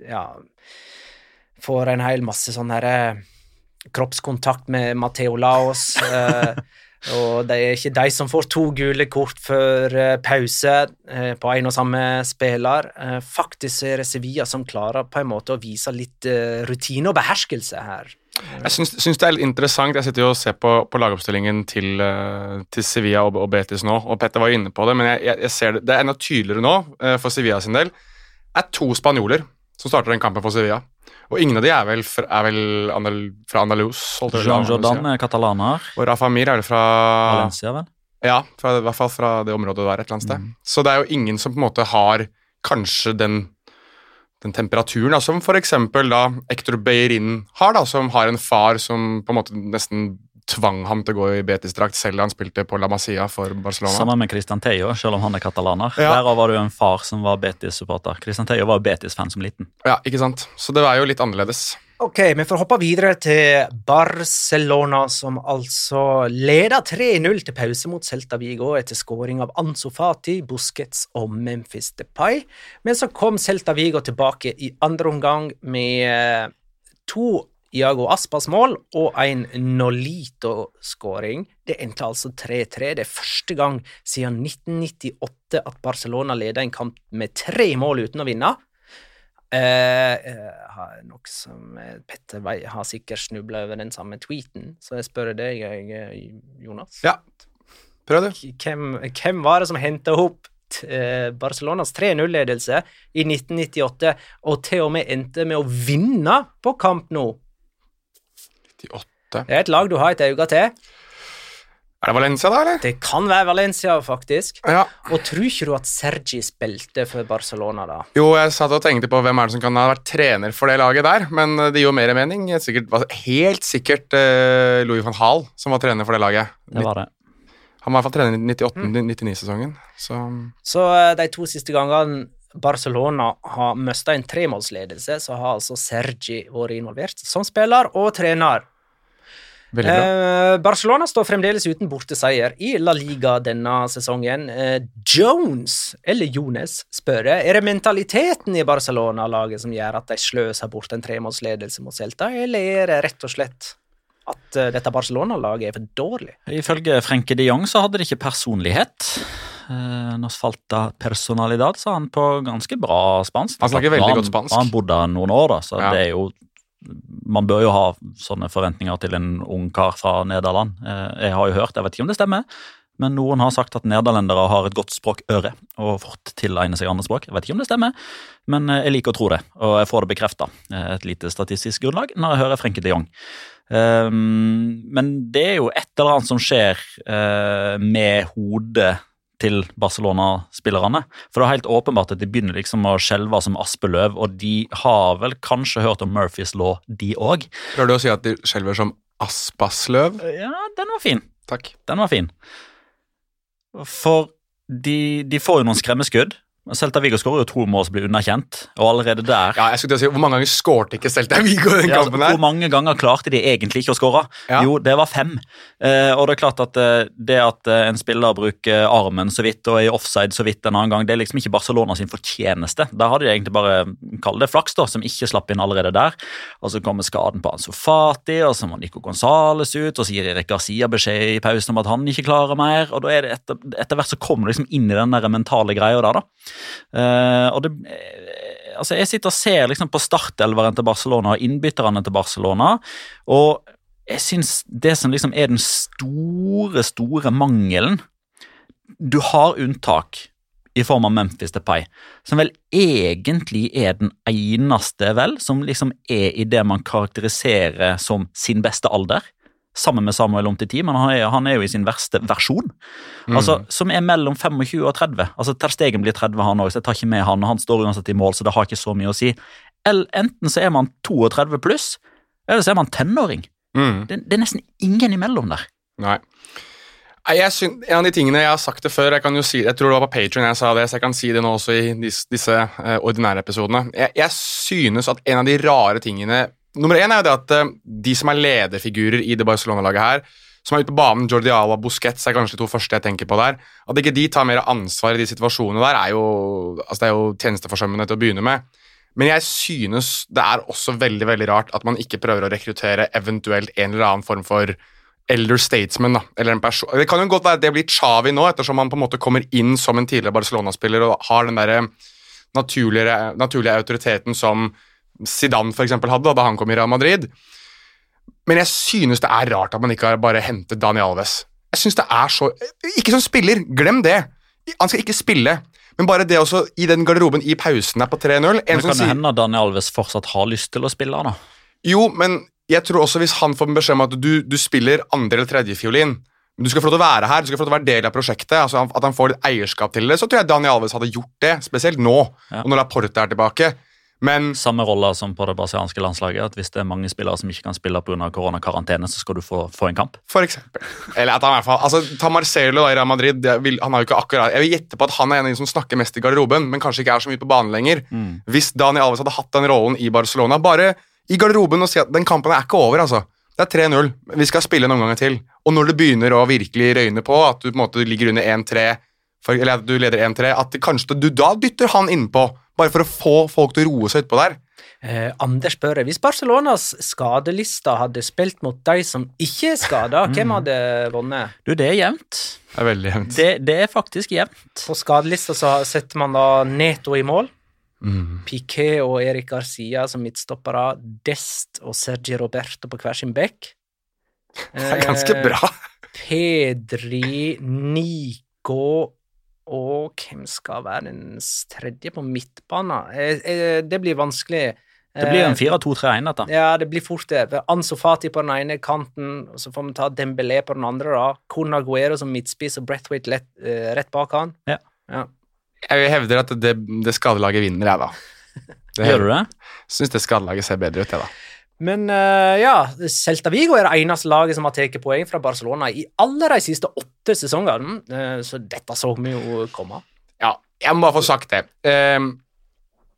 ja, får en hel masse sånn herre kroppskontakt med Mateo Laos. Og det er ikke de som får to gule kort før eh, pause eh, på en og samme spiller. Eh, faktisk er det Sevilla som klarer på en måte å vise litt rutine og beherskelse her. Jeg syns, det er litt interessant. Jeg sitter jo og ser på, på lagoppstillingen til, til Sevilla og, og Betis nå, og Petter var jo inne på det, men jeg, jeg, ser det, det er enda tydeligere nå for Sevilla sin del. Det er to spanjoler som starter den kampen for Sevilla. Og ingen av de er vel, fra- er vel Andal, fra Andalus. Jean Jordan er katalaner. Og Rafa Mir er vel fra Valencia, vel? Ja, fra, i hvert fall fra det området der et eller annet sted. Så det er jo ingen som på en måte har kanskje den, den temperaturen da, som eksempel da Ektor Beirin har, da, som har en far som på en måte nesten tvang ham til å gå i Betis-drakt selv han spilte på La Masia for Barcelona. Sammen med Christian Tejo, selv om han er katalaner. Ja. Derav var det jo en far som var Betis-supporter. Christian Tejo var Betis-fan som liten. Ja, ikke sant? Så det er jo litt annerledes. Ok, vi får hoppe videre til Barcelona, som altså leder 3-0 til pause mot Celta Vigo etter skåring av Ansu Fati, Busquets og Memphis Depay. Men så kom Celta Vigo tilbake i andre omgang med eh, to Iago Aspas mål og en Nolito-skåring. Det endte altså 3-3. Det er første gang siden 1998 at Barcelona leder en kamp med tre mål uten å vinne. Eh, eh, nok som eh, Petter Wei har sikkert snubla over den samme tweeten, så jeg spør deg, eh, Jonas. Ja, prøv du. Hvem, hvem var det som henta opp Barcelonas 3-0-ledelse i 1998, og til og med endte med å vinne på kamp Nou? 98. Det er et lag du har et øye til. Er det Valencia, da, eller? Det kan være Valencia, faktisk. Ja. Og tror ikke du at Sergi spilte for Barcelona da? Jo, jeg satt og tenkte på hvem er det som kan ha vært trener for det laget der, men det gir jo mer mening. Sikkert, helt sikkert uh, Louis van Hall som var trener for det laget. Det var det. Han var i hvert fall trener i 98-99-sesongen, så Så eh, de to siste gangene Barcelona har mista en tremålsledelse, så har altså Sergi vært involvert som spiller og trener. Eh, Barcelona står fremdeles uten borteseier i La Liga denne sesongen. Eh, Jones, eller Jones, spør jeg, er det mentaliteten i Barcelona-laget som gjør at de sløser bort en tremålsledelse mot Celta, eller er det rett og slett at eh, dette Barcelona-laget er for dårlig? Ifølge Frenke de Jong så hadde de ikke personlighet. Eh, Nos falta personalidad, sa han på ganske bra spansk. Han snakker veldig godt spansk. Han bodde noen år, da, så Ja. det er jo Man bør jo ha sånne forventninger til en ung kar fra Nederland. Eh, Jeg har jo hørt, jeg vet ikke om det stemmer, men noen har sagt at nederlendere har et godt språkøre og fort tilegner seg andre språk. Jeg vet ikke om det stemmer, men eh, jeg liker å tro det, og jeg får det bekrefta. Et lite statistisk grunnlag når jeg hører Frenke de Jong. Um, men det er jo et eller annet som skjer eh, med hodet til Barcelona-spillerne. For det er helt åpenbart at de begynner liksom å skjelve som aspeløv, og de har vel kanskje hørt om Murphys law, de òg. Prøver du å si at de skjelver som aspasløv? Ja, den var fin. Takk. Den var fin. For de, de får jo noen skremmeskudd Celta Viggo skårer jo to mål som blir underkjent, og allerede der Ja, jeg skulle til å si, Hvor mange ganger skårte ikke Celta Viggo den Ja, altså, kampen her? hvor mange ganger klarte de egentlig ikke å skåre? Ja. Jo, det var fem. Eh, og det er klart at eh, det at eh, en spiller bruker armen så vidt og er i offside så vidt en annen gang, det er liksom ikke Barcelona sin fortjeneste. Der hadde de egentlig bare kall det flaks, da, som ikke slapp inn allerede der. Og så kommer skaden på Anso Fati, og så må Nico Gonzales ut, og så gir Erik Garcia beskjed i pausen om at han ikke klarer mer. Og da er det etter, etter hvert så kommer du liksom inn i den der mentale greia der, da. Eh, og det eh, Altså, jeg sitter og ser liksom på startelveren til Barcelona og innbytterne til Barcelona, og jeg syns det som liksom er den store, store mangelen Du har unntak i form av Memphis Depay, som vel egentlig er den eneste, vel, som liksom er i det man karakteriserer som sin beste alder. Sammen med Samuel Omtiti, men han er, han er jo i sin verste versjon. Altså, Som er mellom 25 og 30. Altså, Ter Stegen blir 30, han òg, så jeg tar ikke med han. og Han står uansett i mål, så det har ikke så mye å si. Eller enten så er man 32 pluss, eller så er man tenåring. Mm. Det, det er nesten ingen imellom der. Nei. Nei, Jeg syn- en av de tingene jeg har sagt det før, jeg kan jo si, jeg tror det var på Patreon jeg sa det, så jeg kan si det nå også i disse, disse eh, ordinære episodene. Jeg, jeg synes at en av de rare tingene Nummer én er jo det at eh, de som er lederfigurer i det Barcelona-laget her, som er ute på banen, Jordi Alba Busquets er kanskje de to første jeg tenker på der. At ikke de tar mer ansvar i de situasjonene der, er jo, altså det er jo tjenesteforsømmende til å begynne med. Men jeg synes det er også veldig veldig rart at man ikke prøver å rekruttere eventuelt en eller annen form for elder statesman. da, eller en. Det kan jo godt være at det blir Chavi nå, ettersom han på en måte kommer inn som en tidligere Barcelona-spiller og har den der naturlige autoriteten som Zidane for eksempel hadde da han kom i Real Madrid. Men jeg synes det er rart at man ikke har bare hentet Dani Alves. Jeg synes det er så Ikke som spiller, glem det! Han skal ikke spille. Men bare det også i den garderoben i pausen der på 3-0 En Men som kan det sier hende at Daniel Alves fortsatt har lyst til å spille, da? Jo, men jeg tror også hvis han får beskjed om at du, du spiller andre- eller tredjefiolin men du skal få lov til å være her, du skal få lov til å være del av prosjektet, altså at han får litt eierskap til det, så tror jeg Daniel Alves hadde gjort det, spesielt nå, Ja. og når Laporte er tilbake. Men Samme rolle som på det brasilianske landslaget. at Hvis det er mange spillere som ikke kan spille pga. koronakarantene, så skal du få, få en kamp. For eksempel. Eller at han i hvert fall altså, Ta Marcelo da, i Real Madrid. Jeg Vil, han har jo ikke akkurat, jeg vil gjette på at han er en av de som snakker mest i garderoben, men kanskje ikke er så mye på banen lenger. Hvis Daniel Alves hadde hatt den rollen i Barcelona, bare i garderoben og si at den kampen er ikke over, altså. Det er 3-0. Vi skal spille en omgang til. Og når det begynner å virkelig røyne på, at du på en måte ligger under 1-3, eller at du leder 1-3, at kanskje du da dytter han innpå, bare for å få folk til å roe seg utpå der. Eh, Anders spør hvis Barcelonas skadelister hadde spilt mot de som ikke er skada, hvem hadde vunnet? Du, det er jevnt. Det er veldig jevnt. Det, det er faktisk jevnt. På skadelista så setter man da Neto i mål. Piqué og Erik Garcia som midtstoppere. Dest og Sergi Roberto på hver sin bekk. Det er ganske bra. Pedri, Nico og hvem skal være den tredje på midtbanen? Eh, eh, Det blir vanskelig. Det blir en Eh, 4-2-3-1, dette. Ja, det blir fort det. Fati på den ene kanten, og så får vi ta Dembélé på den andre, da. Kun Aguero som midtspiss og Brethwaite lett, eh, rett bak han. Ja. Ja. Jeg hevder at det, det skadelaget vinner, jeg, da. Det Gjør du det? Syns det skadelaget ser bedre ut, jeg, da. Men uh, ja, Celta Vigo er det eneste laget som har tatt poeng fra Barcelona i alle de siste åtte sesongene, uh, så dette så vi jo komme. Ja, jeg må bare få sagt det. Um,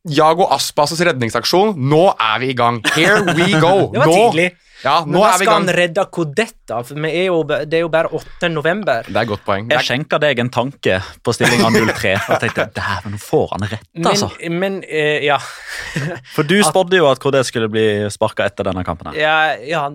Jago Aspas' redningsaksjon, nå er vi i gang. Here we go. Det var nå, tidlig. Ja, Men nå da er vi i skal gang. han redde Codetta, for vi er jo, det er jo bare 8. november. Det er et godt poeng. Jeg skjenker skjenka deg en tanke på stillinga 0-3 og tenkte dæven, nå får han rett, Men, altså. men eh, ja. For du spådde jo at KD skulle bli sparka etter denne kampen. her. ja. Ja,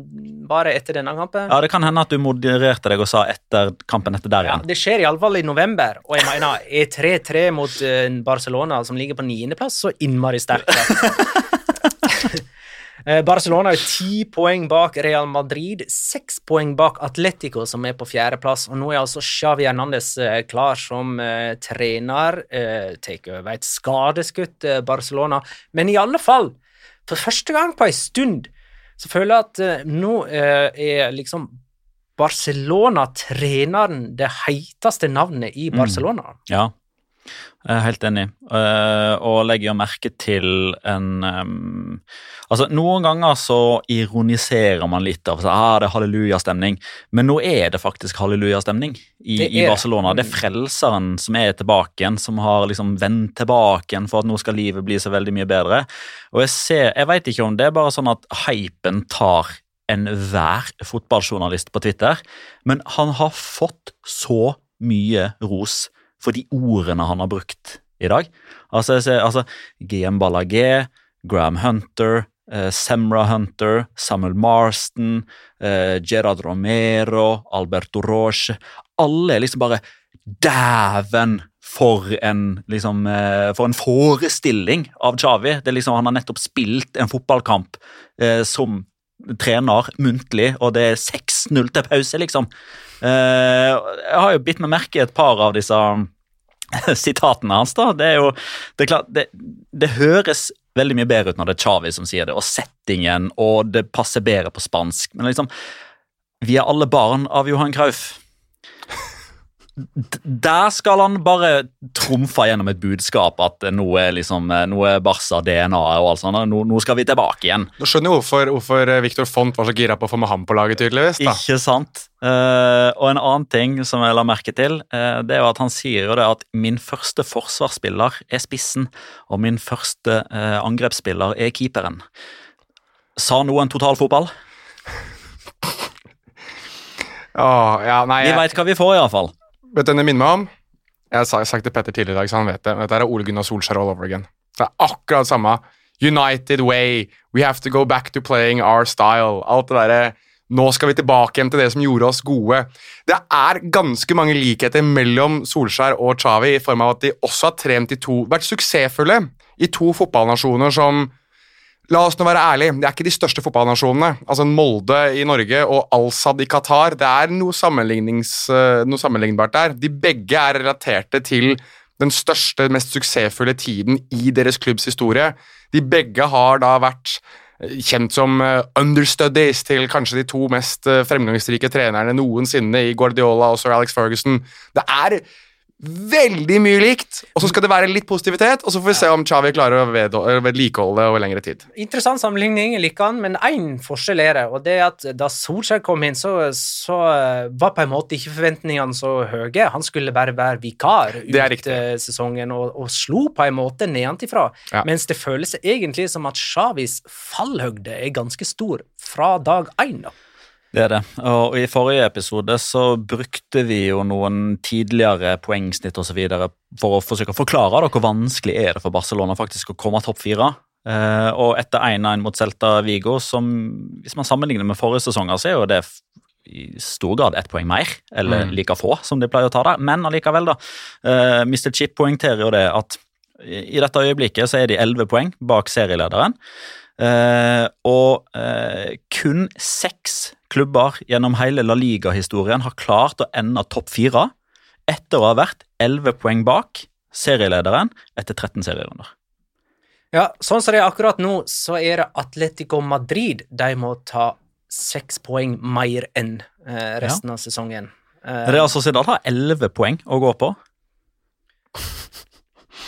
bare etter denne kampen. Ja, Det kan hende at du modererte deg og sa etter kampen etter der Ja, igjen. det skjer iallfall i november, og jeg mener, er 3-3 mot eh, Barcelona, som ligger på niendeplass, så innmari sterkt. Eh, Barcelona er ti poeng bak Real Madrid, seks poeng bak Atletico, som er på fjerdeplass. Og nå er altså Xavi Hernandez eh, klar som uh, trener. Uh, take over et skadeskutt uh, Barcelona. Men i alle fall, for første gang på en stund, så føler jeg at nå er liksom Barcelona-treneren det heiteste navnet i Barcelona. Ja. Jeg er helt enig, eh, og legger merke til en um, Altså, Noen ganger så ironiserer man litt av ah, det er hallelujastemning, men nå er det faktisk hallelujastemning i, Det i Barcelona. Det er frelseren som er tilbake igjen, som har liksom vendt tilbake igjen for at nå skal livet bli så veldig mye bedre. Og jeg ser, jeg veit ikke om det er bare sånn at hypen tar enhver fotballjournalist på Twitter, men han har fått så mye ros for de ordene han har brukt i dag. Altså, altså GM Ballagé, Graham Hunter, eh, Semra Hunter, Samuel Marston, eh, Gerard Romero, Alberto Roche Alle er liksom bare Dæven! For en, liksom, eh, for en forestilling av. Er liksom, han har nettopp spilt en fotballkamp eh, som trener muntlig, og det er 6-0 til pause, liksom. Eh, jeg har jo bitt meg merke i et par av disse sitatene hans. da. Det er jo, det er klart, det, det høres veldig mye bedre ut når det er Chavi som sier det, og settingen, og det passer bedre på spansk. Men liksom, vi er alle barn av Johan Cruyff. Der skal han bare trumfe gjennom et budskap at nå er liksom, nå er Barca DNA og alt sånt. Nå, nå skal vi tilbake igjen. Nå skjønner jo hvorfor, hvorfor Victor Font var så gira på å få med ham på laget, tydeligvis. da. Ikke sant? Uh, og en annen ting som jeg la merke til, uh, det er jo at han sier jo det at min første forsvarsspiller er spissen, og min første uh, angrepsspiller er keeperen. Sa noen totalfotball? Åh, ja, nei, Vi veit hva vi får, iallfall. Vet du hvem det minner meg om? Jeg har sagt til Petter tidligere i dag, så han vet det. men Dette er Ole Gunnar Solskjær all over again. Det er akkurat samme. United way. We have to go back to playing our style. Alt det derre Nå skal vi tilbake igjen til det som gjorde oss gode. Det er ganske mange likheter mellom Solskjær og Xavi i form av at de også har trent i to Vært suksessfulle i to fotballnasjoner som La oss nå være ærlige, det er ikke de største fotballnasjonene. Altså Molde i Norge og Al-Sad i Qatar. Det er noe, eh, noe sammenlignbart der. De begge er relaterte til den største, mest suksessfulle tiden i deres klubbs historie. De begge har da vært eh, kjent som eh, understudies til kanskje de to mest fremgangsrike trenerne noensinne i Guardiola og sir Alex Ferguson. Det er veldig mye likt, og så skal det være litt positivitet, og så får vi se om Xavi klarer å vedlikeholde det over lengre tid. Interessant sammenligning, jeg liker men én forskjell er det, og det er at da Solskjær kom inn, så, så eh, var på en måte ikke forventningene så høye. Han skulle bare være vikar ut eh, sesongen, og, og slo på en måte nedenfra. Ja. Mens det føles egentlig som at Xavis fallhøgde er ganske stor fra dag én. da. Det er det. Og i forrige episode så brukte vi jo noen tidligere poengsnitt videre for å forsøke å forklare da, hvor vanskelig er det for Barcelona faktisk å komme topp fire. Eh, og etter 1-1 mot Celta Vigo, som hvis man sammenligner med forrige sesonger, så er jo det i stor grad ett poeng mer, eller Mm. like få som de pleier å ta der. Men allikevel, da. Eh, Mr. Chip poengterer jo det at i dette øyeblikket så er de 11 poeng bak serielederen. Uh, og kun seks klubber gjennom hele La Liga-historien har klart å ende topp fire etter å ha vært 11 poeng bak serielederen etter 13 serierunder. Ja, sånn som det er akkurat nå, så er det Atletico Madrid de må ta seks poeng mer enn resten resten av sesongen. Det Eh, Real da har 11 poeng å gå på.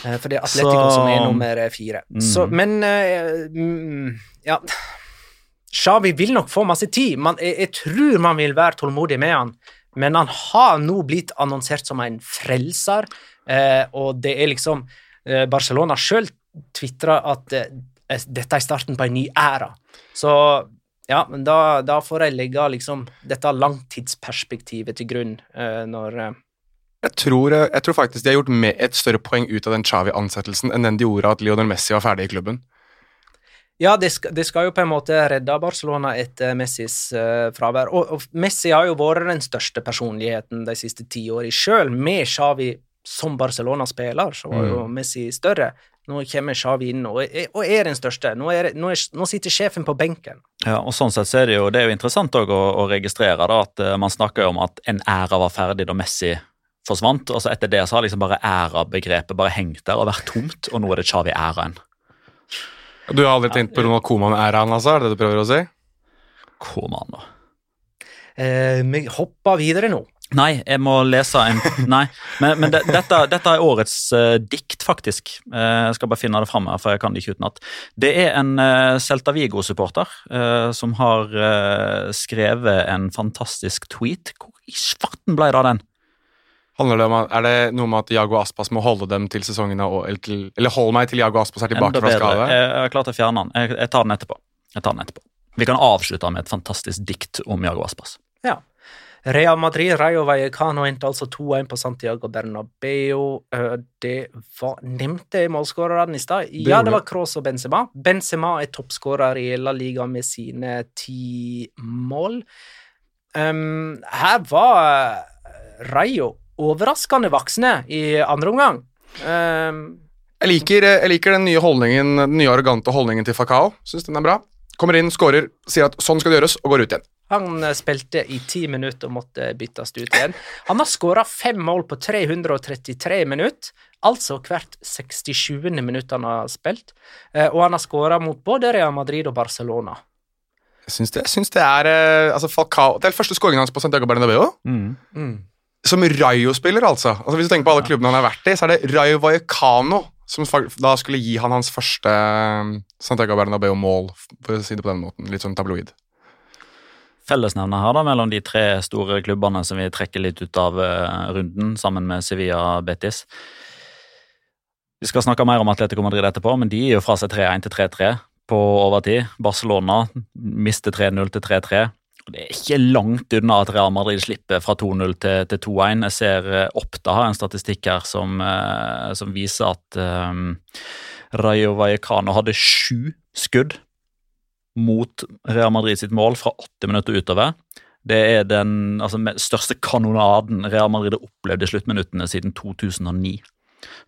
Eh, For det er Atletico Så- som er nummer eh, fire. Mm. Så, men eh, mm, Ja. Xavi vil nok få masse tid. Man, jeg, jeg tror man vil være tålmodig med han, men han har nå blitt annonsert som en frelser, eh, og det er liksom eh, Barcelona sjøl tvitra at eh, dette er starten på en ny æra. Så ja, men da, da får jeg legge liksom dette langtidsperspektivet til grunn eh, når eh, Jeg tror, eh, jeg tror faktisk de har gjort med et større poeng ut av den Xavi-ansettelsen enn den de gjorde at Lionel Messi var ferdig i klubben. Ja, det skal, det skal jo på en måte redde Barcelona etter Messis uh, fravær. Og, og Messi har jo vært den største personligheten de siste ti årene. Sjøl med Xavi som Barcelona-spiller, så var jo Messi større. Nå kommer Xavi inn og er, og er den største. Nå, er, nå, er, nå sitter sjefen på benken. Ja, og sånn sett så er det jo, det er jo interessant å, å registrere da, at eh, man snakker om at en æra var ferdig da Messi forsvant, og så etter det så har liksom bare æra-begrepet bare hengt der og vært tomt, og nå er det Xavi-æraen. Du har aldri tenkt på Ronald Koman-æraen, altså? Er det det du prøver å si? Koman, da. Eh, vi hopper videre nå. Nei, jeg må lese en Nei, men, men de, dette, dette er årets uh, dikt, faktisk. Uh, jeg skal bare finne det fram her, for jeg kan det ikke utenat. Det er en uh, Celta Vigo-supporter uh, som har skrevet en fantastisk tweet. Hvor i svarten ble det av den? Handler det om, er det noe med at Jago Aspas må holde dem til sesongen er eller, til, eller hold meg til Jago Aspas er tilbake fra skade? Jeg, jeg har klart å fjerne den. Jeg, jeg tar den etterpå. Jeg tar den etterpå. Vi kan avslutte med et fantastisk dikt om Jago Aspas. Ja. Real Madrid, Rayo Vallecano endte altså 2-1 på Santiago Bernabeu. Eh, Det var Nevnte jeg målskårerne i stad? Ja, det var Kroos og Benzema. Benzema er toppskårer i La Liga med sine ti mål. Um, her var Rayo overraskende voksne i andre omgang. Um, Jeg liker, jeg liker den nye holdningen, den nye arrogante holdningen til Fakao. Syns den er bra. Kommer inn, skårer, sier at sånn skal det gjøres, og går ut igjen. Han eh, spilte i ti minutter og måtte byttes ut igjen. Han har skåra fem mål på 333 minutter, altså hvert 67. minutt han har spilt. Eh, Og han har skåra mot både Real Madrid og Barcelona. Jeg syns det, jeg syns det er eh, altså Falcao, Det er den første skåringen hans på Santiago Bernabeu. Som Rayo-spiller, altså. altså. Hvis du tenker på alle klubbene han har vært i, så er det Rayo Vallecano som da skulle gi han hans første eh, Santiago Bernabeu-mål, for å si det på den måten. Litt sånn tabloid. Fellesnevner her da mellom de tre store klubbene som vi trekker litt ut av eh, runden, sammen med Sevilla Betis. Vi skal snakke mer om Atletico Madrid etterpå, men de gir jo fra seg 3-1 til 3-3 på overtid. Barcelona mister 3-0 til 3-3. Det er ikke langt unna at Real Madrid slipper fra 2-0 til, til 2-1. Jeg ser eh, Oppda har en statistikk her som, eh, som viser at um, Rayo Vallecano hadde sju skudd mot Real Madrid sitt mål fra åtte minutter utover. Det er den altså, største kanonaden Real Madrid har opplevd i sluttminuttene siden 2009.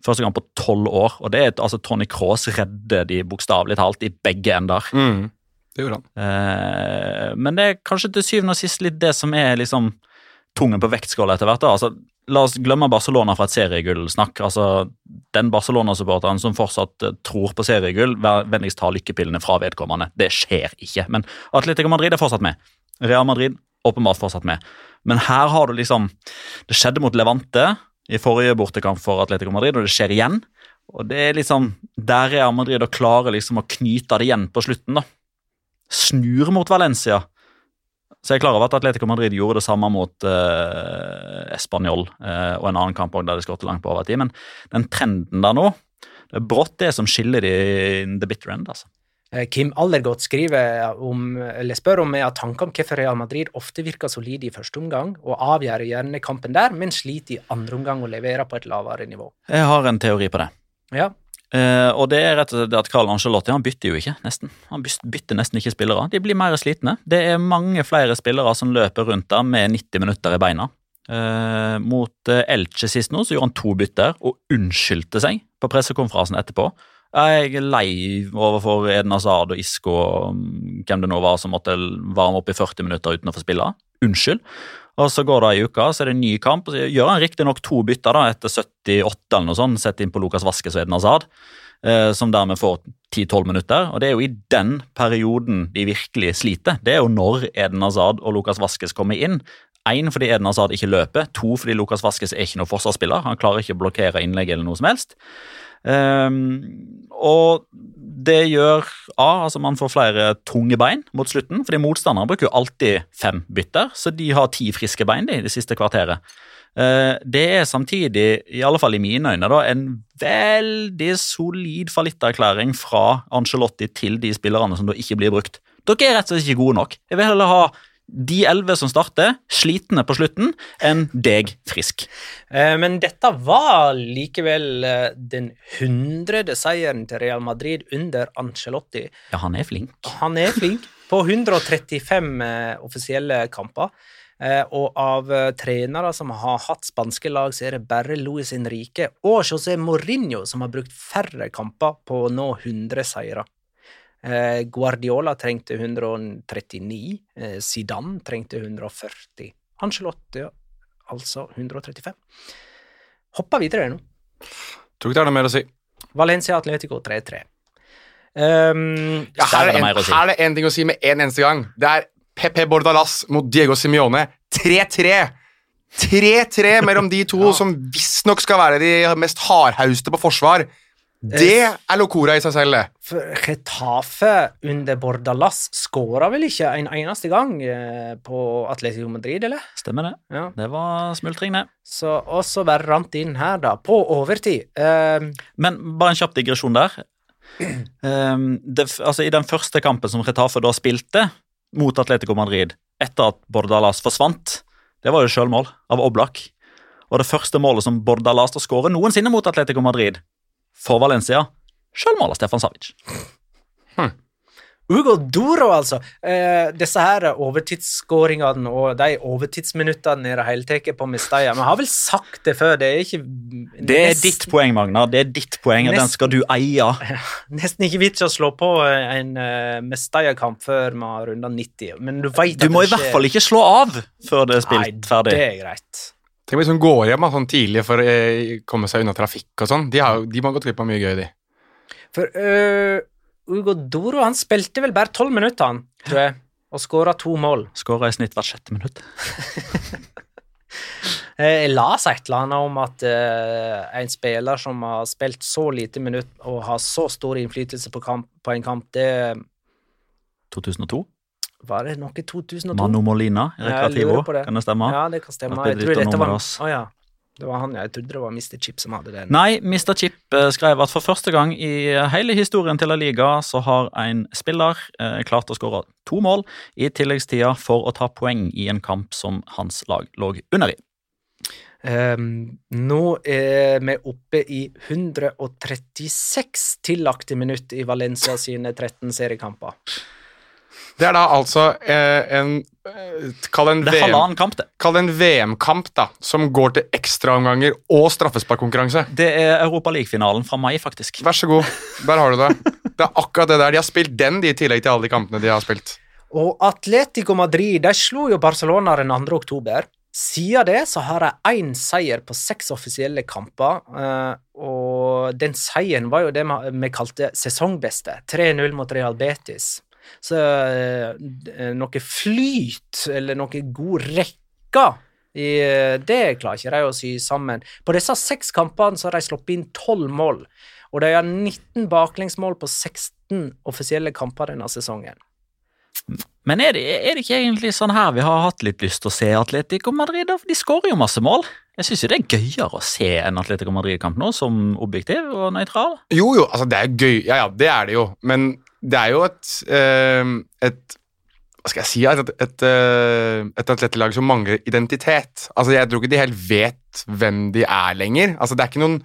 Første gang på tolv år. og det er altså Tony Cross redder de bokstavelig talt i begge ender. Mm. Det gjorde han. Eh, men det er kanskje til syvende og sist litt det som er liksom tungen på vektskåla etter hvert. da. Altså, la oss glemme Barcelona fra et seriegullsnakk. Altså, den Barcelona-supporteren som fortsatt eh, tror på seriegull, vennligst ta lykkepillene fra vedkommende. Det skjer ikke. Men Atletico Madrid er fortsatt med. Real Madrid åpenbart fortsatt med. Men her har du liksom Det skjedde mot Levante i forrige bortekamp for Atletico Madrid, og det skjer igjen. Og det er liksom Der Real Madrid klarer liksom å knyte det igjen på slutten, da snur mot Valencia. Så jeg er klar over at Atletico Madrid gjorde det samme mot eh, Español eh, og en annen kamp også der de skåret langt på overtid, men den trenden der nå, det er brått det som skiller de in the bitter end, altså. Eh, Kim Allergodt skriver om, eller spør om jeg har tanker om hvorfor Real Madrid ofte virker solide i første omgang og avgjør gjerne kampen der, men sliter i andre omgang og leverer på et lavere nivå. Jeg har en teori på det. Ja, Eh, og det er rett og slett at Carl Angelotti han bytter jo ikke, nesten. Han bytter nesten ikke spillere. De blir mer slitne. Det er mange flere spillere som løper rundt der med 90 minutter i beina. Uh, mot eh, Elche sist nå så gjorde han to bytter og unnskyldte seg på pressekonferansen etterpå. Jeg er lei overfor Eden Hazard og Isco og mm, hvem det nå var som måtte varme opp i 40 minutter uten å få spille. Unnskyld. Og så går det ei uke, så er det en ny kamp. og Så gjør han riktignok to bytter da, etter 78 eller noe sånt, sett inn på Lukas Vaskes og Eden Hazard, eh, som dermed får 10-12 minutter. Og det er jo i den perioden de virkelig sliter. Det er jo når Eden Hazard og Lukas Vaskes kommer inn. Én fordi Eden Hazard ikke løper. To fordi Lukas Vaskes er ikke noen forsvarsspiller. Han klarer ikke å blokkere innlegg eller noe som helst. Ehm, og det gjør A, altså man får flere tunge bein mot slutten, fordi motstanderne bruker jo alltid fem bytter, så de har ti friske bein de, det siste kvarteret. Uh, det er samtidig, i alle fall i mine øyne, da, en veldig solid fallitterklæring fra Angelotti til de spillerne som da ikke blir brukt. Dere er rett og slett ikke gode nok. Jeg vil heller ha de elleve som starter, slitne på slutten, enn deg frisk. Eh, Men dette var likevel eh, den hundrede seieren til Real Madrid under Ancelotti. Ja, han er flink. Han er flink. På 135 eh, offisielle kamper. Og av trenere som har hatt spanske lag, så er det bare Luis Henrique og José Mourinho som har brukt færre kamper på å nå 100 seire. Eh, Guardiola trengte 139. Eh, Zidane trengte 140. Ancelotti altså 135. Hoppa videre nå. Tror ikke det er noe mer å si. Valencia Atletico 3-3. Um, Ja, her, er det en, si. her er det én ting å si med en eneste gang. Det er Pepe Bordalas mot Diego Simione. 3-3! 3-3 mellom de to som visstnok skal være de mest hardhauste på forsvar. Det er locora i seg selv, det. For Getafe under Bordalas skåra vel ikke en eneste gang eh, på Atletico Madrid, eller? Stemmer det. Ja. Det var smultring, det. Og så bare rant inn her, da, på overtid. Um, Men bare en kjapp digresjon der. Um, det, altså I den første kampen som Retafe da spilte mot Atletico Madrid etter at Bordalas forsvant, det var jo sjølmål av Oblak. Og det første målet som Bordalas da skårer noensinne mot Atletico Madrid for Valencia, sjølmål av Stefan Savic. Ugo Doro, altså. Eh, disse her overtidsskåringene og de overtidsminuttene i det hele tatt på Mestalla. Vi har vel sagt det før, det er ikke Det er ditt poeng, Magna. Det er ditt poeng, og den skal du eie. Nesten ikke vits å slå på en uh, Mestalla-kamp før vi har runda 90, men du vet Du må i hvert fall ikke slå av før det er spilt Nei, ferdig. det er greit. Tenk hvis hun går hjem sånn tidlig for å eh, komme seg unna trafikk og sånn. De, har, de må ha gått glipp av mye gøy, de. For uh, Ugo Doro han spilte vel bare tolv minutter, han, tror jeg, og skåra to mål. Skåra i snitt hvert sjette minutt. Eh, Jeg las et eller annet om at uh, en spiller som har spilt så lite minutt og har så stor innflytelse på, kamp, på en kamp, det 2002. var det noe 2002? Manu Molina, Recreativo. lurer det. Kan det stemme? Ja, det kan stemme. At Jeg tror dette var ass. Ja. Det var han, ja. Jeg trodde det var Mr. Chip som hadde den. Nei, Mr. Chip eh, skrev at for første gang i hele historien til La Liga så har en spiller eh, klart å skåre to mål i tilleggstida for å ta poeng i en kamp som hans lag lå under i. Um, nå er vi oppe i 136 tillagte minutt i Valencia sine 13 seriekamper. Det er da altså eh, en eh, Kall det en er VM VM-kamp, da, som går til ekstraomganger og straffesparkkonkurranse. Det er Europa League-finalen fra mai, faktisk. Vær så god. Der har du det. Det er akkurat det der. De har spilt den de i tillegg til alle de kampene de har spilt. Og Atletico Madrid de slo jo Barcelona den 2. oktober. Siden det så har de én seier på seks offisielle kamper. eh, og den seieren var jo det vi kalte sesongbeste. 3-0 mot Real Betis. Så eh, noe flyt, eller noe god rekke i eh, Det klarer ikke de å sy sammen. På disse seks kampene så har de sluppet inn tolv mål. Og de har 19 baklengsmål på 16 offisielle kamper denne sesongen. Men er det, er det ikke egentlig sånn her vi har hatt litt lyst til å se Atletico Madrid? For De skårer jo masse mål. Jeg syns det er gøyere å se en Atletico Madrid-kamp nå, som objektiv og nøytral. Jo, jo, altså det er gøy. Ja, ja, det er det jo. Men det er jo et, eh, et Hva skal jeg si? Et, et, eh, et atletlag som mangler identitet. Altså, Jeg tror ikke de helt vet hvem de er lenger. Altså, Det er ikke noen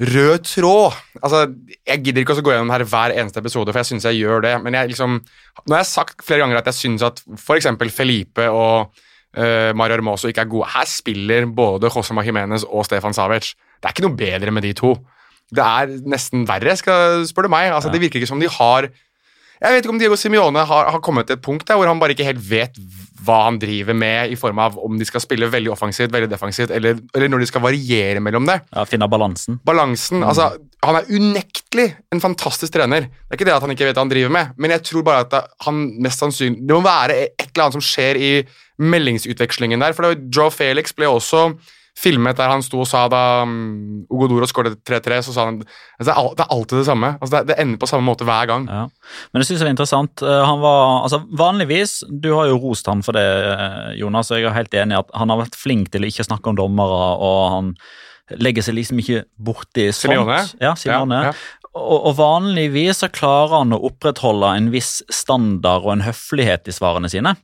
rød tråd. Altså, Jeg gidder ikke å gå gjennom her hver eneste episode, for jeg syns jeg gjør det. Men jeg liksom Nå har jeg sagt flere ganger at jeg syns at f.eks. Felipe og uh, Mario Hermoso ikke er gode. Her spiller både José Jimenez og Stefan Savic. Det er ikke noe bedre med de to. Det er nesten verre, skal, spør du meg. Altså, Det virker ikke som de har Jeg vet ikke om Diego Simione har, har kommet til et punkt der hvor han bare ikke helt vet hva han driver med, i form av om de skal spille veldig offensivt, veldig defensivt, eller, eller når de skal variere mellom det Ja, Finne balansen. balansen altså, Han er unektelig en fantastisk trener. Det er ikke det at han ikke vet hva han driver med, men jeg tror bare at han mest sannsynlig Det må være et eller annet som skjer i meldingsutvekslingen der. For Joe Felix ble også filmet der han sto og sa da um, Ogodoro skåret 3-3, så sa han altså, det, er, alltid det samme. Altså, det, ender på samme måte hver gang. Ja. Men det synes jeg er interessant. Eh, Han var, altså Vanligvis Du har jo rost han for det, eh, Jonas, og jeg er helt enig i at han har vært flink til å ikke snakke om dommere, og han legger seg liksom ikke borti sånt. Simeone? Ja, Simeone. Ja, ja. Og vanligvis så klarer han å opprettholde en viss standard og en høflighet i svarene sine.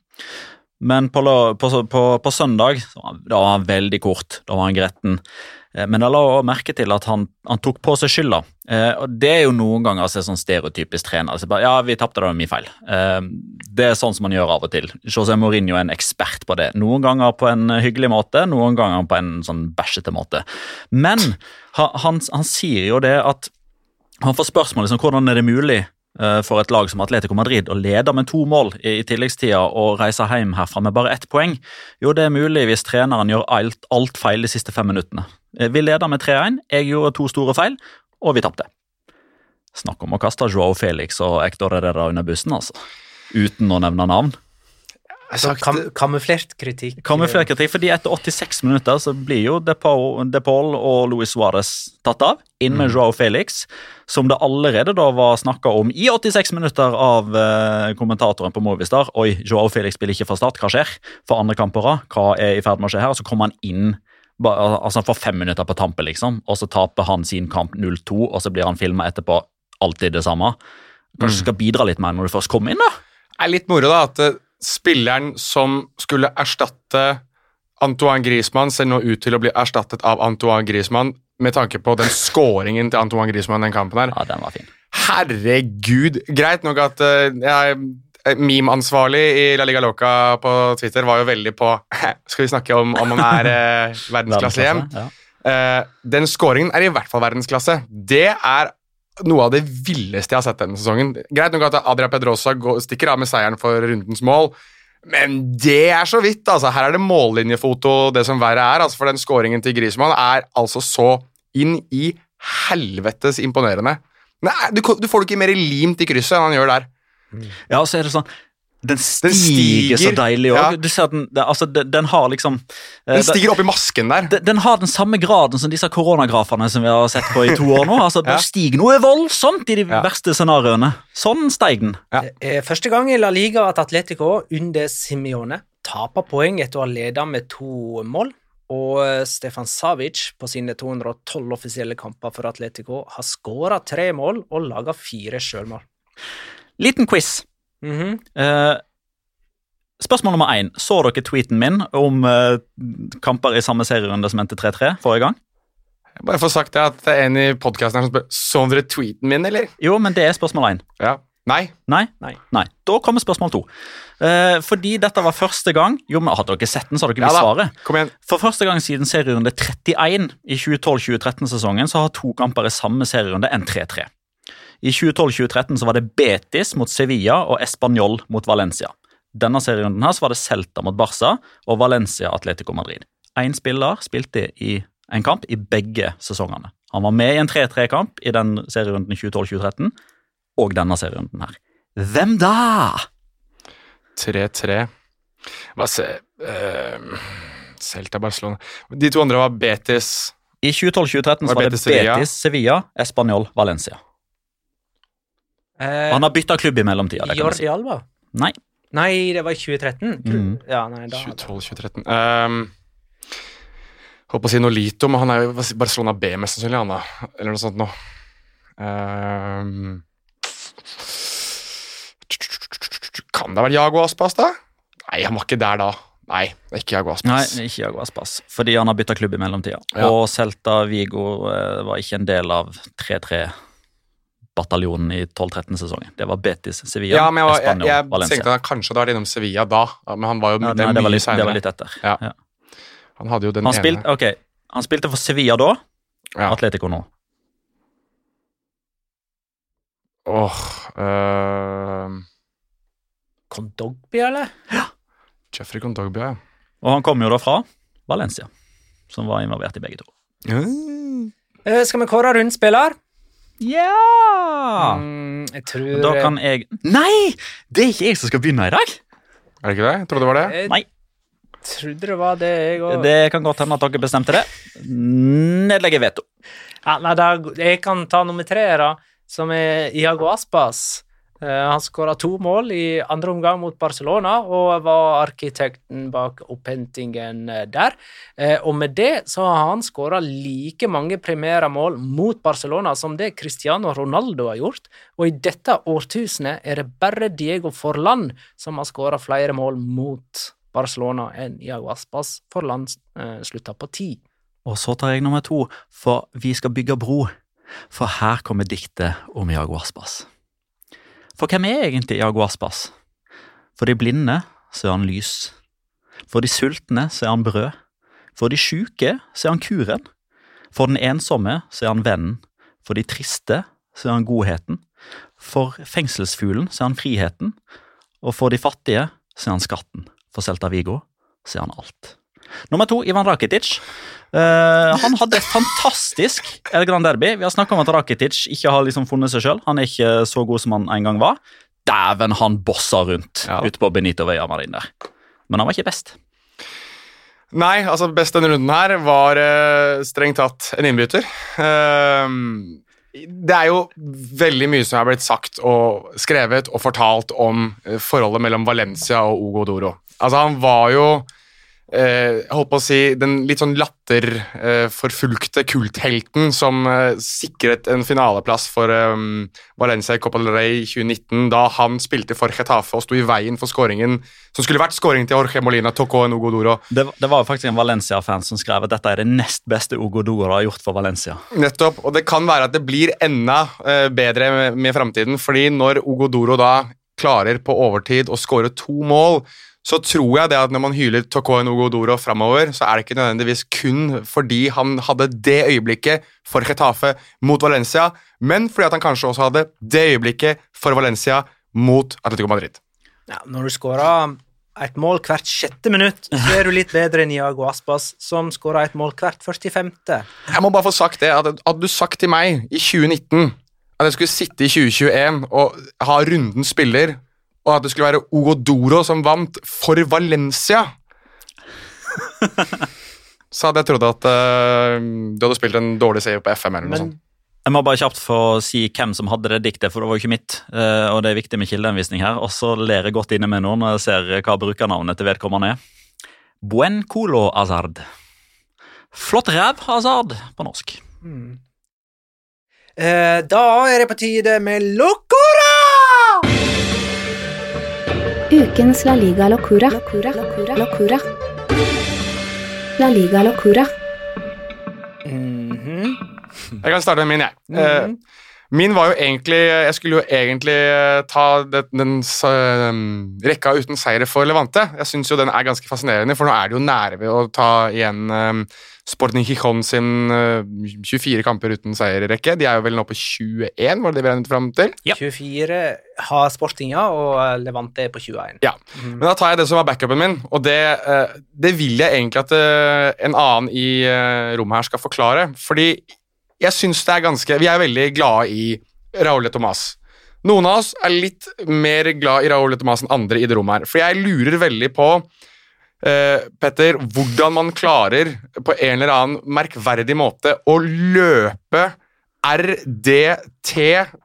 Men på, på, på, på søndag da var han veldig kort. Da var han gretten. Eh, Men jeg la også merke til at han, han tok på seg skylda. Eh, og det er jo noen ganger altså, sånn stereotypisk trener. Altså, bare, ja, vi tapte, det var min feil. Eh, det er sånn som man gjør av og til. José Mourinho er en ekspert på det. Noen ganger på en hyggelig måte, noen ganger på en sånn bæsjete måte. Men han, han, han sier jo det at han får spørsmål liksom, hvordan er det mulig eh, for et lag som Atletico Madrid å lede med to mål i, tilleggstida og reise hjem herfra med bare ett poeng. Jo, det er mulig hvis treneren gjør alt, alt feil de siste fem minuttene. Eh, Vi leder med 3-1, jeg gjorde to store feil, og vi tapte. Snakk om å kaste Joao Felix og Hector Herrera under bussen, altså. Uten å nevne navn. Så kam kamuflert kritikk. Kamuflert kritikk, fordi etter 86 minutter så blir jo De Paul, og Luis Suárez tatt av, inn med Joao Felix, som det allerede da var snakka om i 86 minutter av eh, kommentatoren på Movistar. Oi, Joao Felix spiller ikke fra start, hva skjer? For andre kamper, hva er i ferd med å skje her? Og så kommer han inn altså han får fem minutter på tampen, liksom, og så taper han sin kamp 0-2, og så blir han filma etterpå alltid det samme. Kanskje du skal bidra litt mer når du først kommer inn, da? Det er litt moro da, at eh, spilleren som skulle erstatte Antoine Griezmann, ser nå ut til å bli erstattet av Antoine Griezmann, med tanke på den scoringen til Antoine Griezmann den kampen her. Ja, den var fin. Herregud! Greit nok at uh, jeg eh, Meme-ansvarlig i La Liga Loca på Twitter var jo veldig på Skal vi snakke om om han er eh, verdensklasse hjem? Ja. Uh, den scoringen er i hvert fall verdensklasse. Det er noe av det villeste jeg har sett denne sesongen. Greit nok at Adria Pedrosa stikker av med seieren for rundens mål, men det er så vidt. altså. Her er det mållinjefoto, det som verre er. altså For den scoringen til Griezmann er altså så inn i helvetes imponerende. Nei, du, du får det ikke mer limt i krysset enn han gjør der. Ja, så er det sånn Den stiger, stiger, så deilig òg. ja. Du ser den, altså, den, den har liksom eh, Den stiger opp i masken der. den, den har den samme graden som disse koronagrafene som vi har sett på i to år nå. Altså, Ja. Den stiger noe voldsomt i de Ja. verste scenarioene. Sånn steig den. Det er første gang i La Liga at Atletico under Simione taper poeng etter å ha ledet med to mål. Og eh, Stefan Savic på sine 212 offisielle kamper for Atletico har skåra tre mål og laga fire sjølmål. Liten quiz. Mhm. Eh, spørsmål nummer én. Så dere tweeten min om eh, kamper i samme serierunde som endte 3-3 forrige gang? Bare få sagt det at det er en i podkasten som spør Så dere tweeten min, eller? Jo, men det er spørsmål én. Ja. Nei. Nei? Nei. Nei. Da kommer spørsmål to. Eh, fordi dette var første gang Jo, men Hadde dere sett den, så hadde dere visst svaret. Kom igjen. For første gang siden serierunde 31 i 2012-2013-sesongen så har to kamper i samme serierunde enn 3-3. I 2012-2013 så var det Betis mot Sevilla og Español mot Valencia. Denne serierunden her så var det Celta mot Barca og Valencia Atletico Madrid. Én spiller spilte i en kamp i begge sesongene. Han var med i en 3-3-kamp i den serierunden 2012-2013 og denne serierunden her. Hvem da? 3-3. Hva se uh, Celta Barcelona De to andre var Betis I 2012-2013 så Var var det Betis Sevilla? Sevilla, Español, Valencia. Eh, Han har bytta klubb i mellomtida. Jordi Alba? Nei. Nei, det var i 2013. Mm. Ja, nei, da 2012-2013. Um, holdt på å si Nolito, men han er jo Barcelona B, mest sannsynlig. Han da. Eller noe sånt noe. Um, kan det ha vært Jago Aspas, da? Nei, han var ikke der da. Nei, det er ikke Jago Nei, ikke Jago Aspas, fordi han har bytta klubb i mellomtida. Ja. Og Celta Vigo eh, var ikke en del av 3-3-bataljonen i 12-13-sesongen. Det var Betis, Sevilla, Ja, men jeg, var, jeg, jeg Valencia. tenkte han kanskje hadde vært innom Sevilla da, men han var jo Ja, nei, det, var mye litt, det var litt etter. Ja. Ja. Han hadde jo den Han, ene. spilte, ok, han spilte for Sevilla da, Ja. Atletico nå. Åh ehm, Kondogby, eller? Jeffrey Kondogbia, ja. Og han kom jo da fra Valencia, som var involvert i begge to. Eh, skal vi kåre rundspiller? Ja! Mm, jeg tror Da kan jeg Nei! Det er ikke jeg som skal begynne i dag! Er det ikke det? Jeg trodde det var det. Jeg Nei. trodde det var det, jeg òg. Det kan godt hende at dere bestemte det. Nedlegger veto. Ja, nei, da, jeg kan ta nummer tre, da, som er Iago Aspas. Eh, han skåra to mål i andre omgang mot Barcelona og var arkitekten bak opphentingen eh, der. Eh, og med det så har han skåra like mange primære mål mot Barcelona som det Cristiano Ronaldo har gjort. Og i dette årtusenet er det bare Diego Forlan som har skåra flere mål mot Barcelona enn Iago Aspas. Forlan slutta på ti. Og så tar jeg nummer to, for vi skal bygge bro. For her kommer diktet om Iago Aspas. For hvem er egentlig Iago Aspas? For de blinde så er han lys. For de sultne så er han brød. For de sjuke så er han kuren. For den ensomme så er han vennen. For de triste så er han godheten. For fengselsfuglen så er han friheten. Og for de fattige så er han skatten. For Celta Vigo så er han alt. Nummer to, Ivan Rakitic. Uh, han hadde et fantastisk El Grand Derby. Vi har snakka om at Rakitic ikke har liksom funnet seg sjøl. Han er ikke så god som han en gang var. Dæven, han bossa rundt Ja. ute på Benito Villamarin der. men han var ikke best. Nei, altså best denne runden her var uh, strengt tatt en innbytter. Ehm, det er jo veldig mye som er blitt sagt og skrevet og fortalt om eh, forholdet mellom Valencia og Ugo Doro. Altså, han var jo jeg holdt på å si, den litt sånn latterforfulgte kulthelten som eh, sikret en finaleplass for eh, Valencia i Copa del Rey i 2019, da han spilte for Getafe og sto i veien for skåringen som skulle vært skåringen til Jorge Molina, Toko en Ugo Doro. Det, det var faktisk en Valencia-fan som skrev at dette er det nest beste Ugo Doro har gjort for Valencia. Nettopp, og det kan være at det blir enda eh, bedre med, med framtiden, fordi når Ugo Doro da klarer på overtid å skåre to mål, så tror jeg det at når man hyler Toko Nogodoro framover, så er det ikke nødvendigvis kun fordi han hadde det øyeblikket for Getafe mot Valencia, men fordi at han kanskje også hadde det øyeblikket for Valencia mot Atletico Madrid. Ja, når du skårer et mål hvert sjette minutt, så er du litt bedre enn Iago Aspas, som skåra et mål hvert 45. Jeg må bare få sagt det, at Hadde du sagt til meg i 2019 at jeg skulle sitte i 2021 og ha rundens spiller og at det skulle være Ogodoro som vant for Valencia Så hadde jeg trodd at uh, du hadde spilt en dårlig serie på FM. eller noe Men sånt. Jeg må bare kjapt få si hvem som hadde det diktet, for det var jo ikke mitt. Uh, og det er viktig med kildeanvisning her. Og så ler jeg godt inne med noen når jeg ser hva brukernavnet til vedkommende er. Buen colo Hazard. Flott ræv Hazard på norsk. eh, da er det på tide med Locora! Ukens La Liga Locura. Locura. Locura. Locura. La Liga Locura. Mhm. Jeg kan starte med min, jeg. Eh, min var jo egentlig Jeg skulle jo egentlig eh, ta den, den den rekka uten seire for Levante. Jeg syns jo den er ganske fascinerende, for nå er det jo nære ved å ta igjen um, Sporting Gijon sin uh, 24 kamper uten seierrekke. De er jo vel nå på 21, var det det vi regnet fram til? Ja. 24 har Sportinga, og eh, Levante er på 21. Ja, men da tar jeg det som var backupen min, og det, uh, det vil jeg egentlig at uh, en annen i eh, rommet her skal forklare. Fordi jeg syns det er ganske Vi er veldig glade i Raúl de Tomàs. Noen av oss er litt mer glad i Raúl de Tomàs enn andre i det rommet her. For jeg lurer veldig på, uh, Petter, hvordan man klarer på en eller annen merkverdig måte å løpe RDT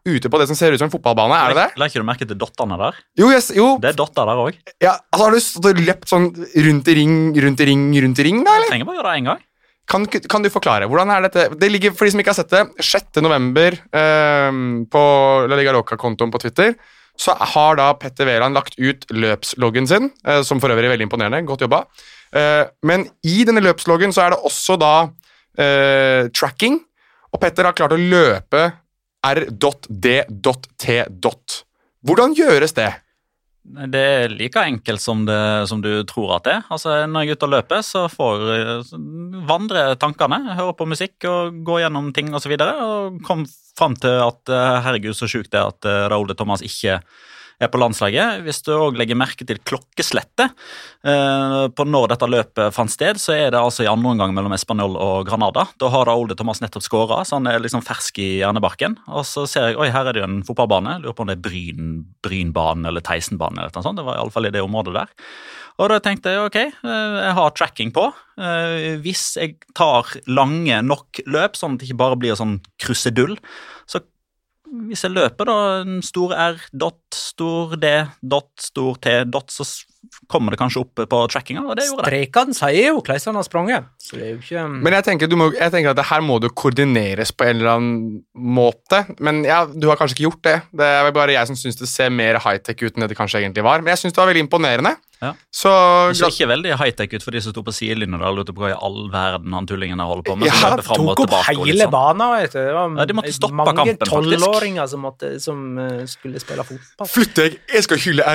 ute på det som ser ut som en fotballbane. Er det det? La ikke du merke til dottene der? Jo, yes, jo Det er dotter der òg. ja, altså Har du løpt sånn rundt i ring, rundt i ring, rundt i ring, da, eller? Trenger bare gjøre det én gang. Kan, kan du forklare? Hvordan er dette? Det ligger, For de som ikke har sett det, 6. november eh, på La Liga Loca-kontoen på Twitter, så har da Petter Wæland lagt ut løpsloggen sin, eh, som for øvrig er veldig imponerende. Godt jobba. Eh, men i denne løpsloggen så er det også da eh, tracking, og Petter har klart å løpe r.d.t. Hvordan gjøres det? Det er like enkelt som, det, som du tror at det er. Altså, når jeg er ute og løper, så får så vandrer tankene. Hører på musikk og går gjennom ting osv. Og, så videre, og kom fram til at eh, herregud, så sjukt det er at Raoul de Thomas ikke er på landslaget. Hvis du òg legger merke til klokkeslettet eh, på når dette løpet fant sted, så er det altså i andre omgang mellom Español og Granada. Da har Raúl de Thomas nettopp skåra, så han er liksom fersk i hjernebarken. Og så ser jeg oi, her er det jo en fotballbane. Lurer på om det er Bryn, Brynbanen eller Teisenbanen. eller noe sånt. Det var iallfall i det området der. Og da tenkte jeg ok, eh, jeg har tracking på. Eh, Hvis jeg tar lange nok løp, sånn at det ikke bare blir sånn krusedull, så hvis jeg løper da en stor R, dot, stor D, dot, stor T, dot, så kommer det kanskje opp på trackinga, og det gjorde det. Strekene sier jo hvordan han har sprunget, så det er jo ikke Men jeg tenker, du må, jeg tenker at det her må det koordineres på en eller annen måte. Men ja, du har kanskje ikke gjort det. Det er vel bare jeg som syns det ser mer high-tech ut enn det det kanskje egentlig var. Men jeg syns det var veldig imponerende. Ja. Så Det så ikke veldig high-tech ut for de som sto på sidelinjen og lurte på hva i all verden han tullingen der holder på med. Ja, tok opp hele sånn. banen. vet du. Det var Ja, de måtte stoppe mange kampen, faktisk. tolvåringer som, måtte, som uh, skulle spille fotball. Flytt deg! Jeg skal hylle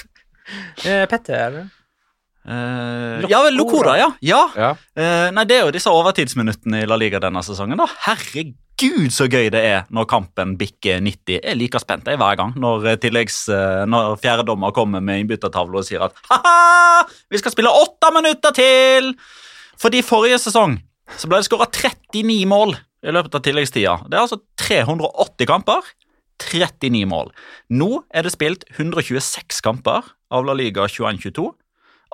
Petter er Petter, Eh, ja, Locora, ja. ja. Ja. Uh, nei, Det er jo disse overtidsminuttene i La Liga denne sesongen. da. Herregud, så gøy det er når kampen bikker 90. Jeg er like spent jeg hver gang når, eh, tilleggs, uh, når fjerdedommer kommer med innbyttertavle og sier at ha-ha, vi skal spille åtte minutter til! Fordi forrige sesong så ble det skåra 39 mål i løpet av tilleggstida. Det er altså 380 kamper. 39 mål. Nå er det spilt 126 kamper, av La Liga 21-22.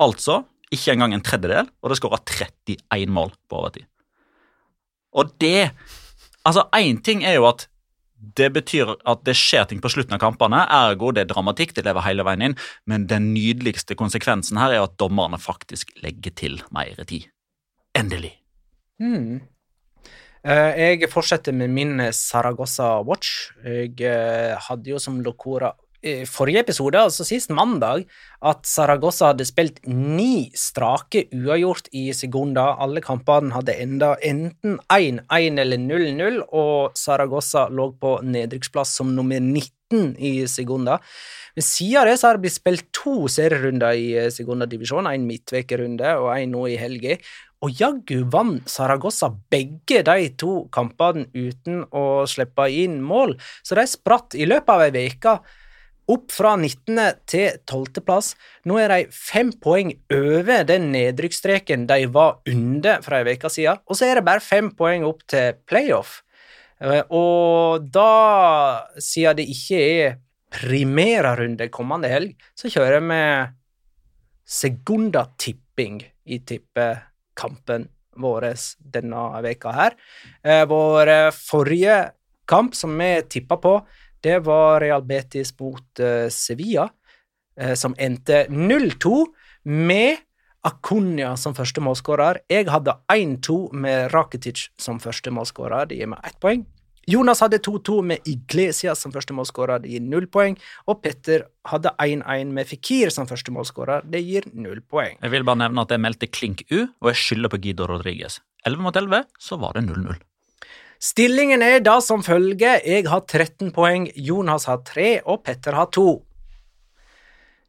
Altså ikke engang en tredjedel, og det skåra 31 mål på overtid. Og det Altså, én ting er jo at det betyr at det skjer ting på slutten av kampene, ergo det er dramatikk, det lever hele veien inn, men den nydeligste konsekvensen her er at dommerne faktisk legger til mer tid. Endelig. Eh, jeg fortsetter med min Saragossa Watch. Jeg eh, hadde jo som Locora forrige episode, altså sist mandag, at Saragossa hadde spilt ni strake uavgjort i Segunda. Alle kampene hadde enda enten 1-1 eller 0-0, og Saragossa lå på nedrykksplass som nummer 19 i Segunda. Men siden det så har det blitt spilt to serierunder i Segunda divisjon, en midtvekerunde og en nå i helga. Og jaggu vant Saragossa begge de to kampene uten å slippe inn mål, så de spratt i løpet av ei uke opp fra 19. til 12. plass. Nå er de fem poeng over den nedrykksstreken de var under for ei uke siden, og så er det bare fem poeng opp til playoff. Eh, Og da, siden det ikke er primærrunde kommende helg, så kjører vi segunda-tipping i tippekampen vår denne veka her. Eh, Vår eh, forrige kamp som vi tippa på, det var Real Betis mot uh, Sevilla, uh, som endte 0-2 med Akunya som første målskårer. Jeg hadde 1-2 med Rakitic som første målskårer, det gir meg ett poeng. Jonas hadde 2-2 med Iglesias som første målskårer, det gir null poeng. Og Petter hadde 1-1 med Fikir som første målskårer, det gir null poeng. Jeg vil bare nevne at jeg meldte klink U, og jeg skylder på Guido Rodriges. 11 mot 11, så var det 0-0. Stillingen er da som følger. Jeg har 13 poeng, Jonas har 3, og Petter har 2.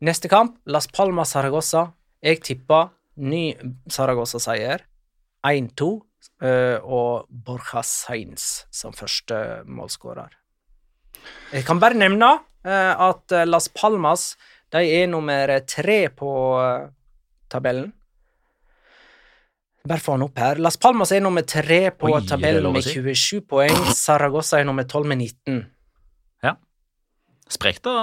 Neste kamp, Las Palmas Saragossa. Jeg tippa ny Saragossa-seier. 1-2, eh, og Borja Sainz som første målskårer. Jeg kan bare nevne eh, at Las Palmas de er nummer tre på eh, tabellen. Bare få han opp her. Las Palmas er nummer tre på Oi, tabellen med 27 poeng. Saragossa er nummer 12 med 19. Ja. Sprekt da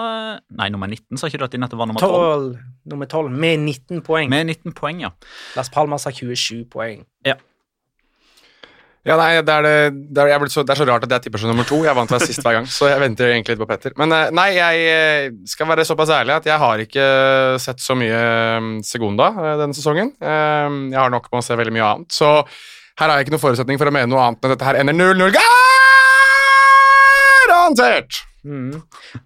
Nei, nummer 19, sa ikke du at de nettopp var nummer 12? 12, nummer 12 med 19 poeng. Med 19 poeng, ja. Las Palmas har 27 poeng. Ja, nei, det er, det, det, er, så, det er så rart at jeg tipper som nummer to. Jeg vant hver sist hver gang, så jeg venter egentlig litt på Petter. Men eh, nei, jeg eh, skal være såpass ærlig at jeg har ikke sett så mye eh, Segunda eh, denne sesongen. Eh, Jeg har nok med å se veldig mye annet, så her har jeg ikke noen forutsetning for å mene noe annet enn at dette her ender 0-0. Garantert! Mm.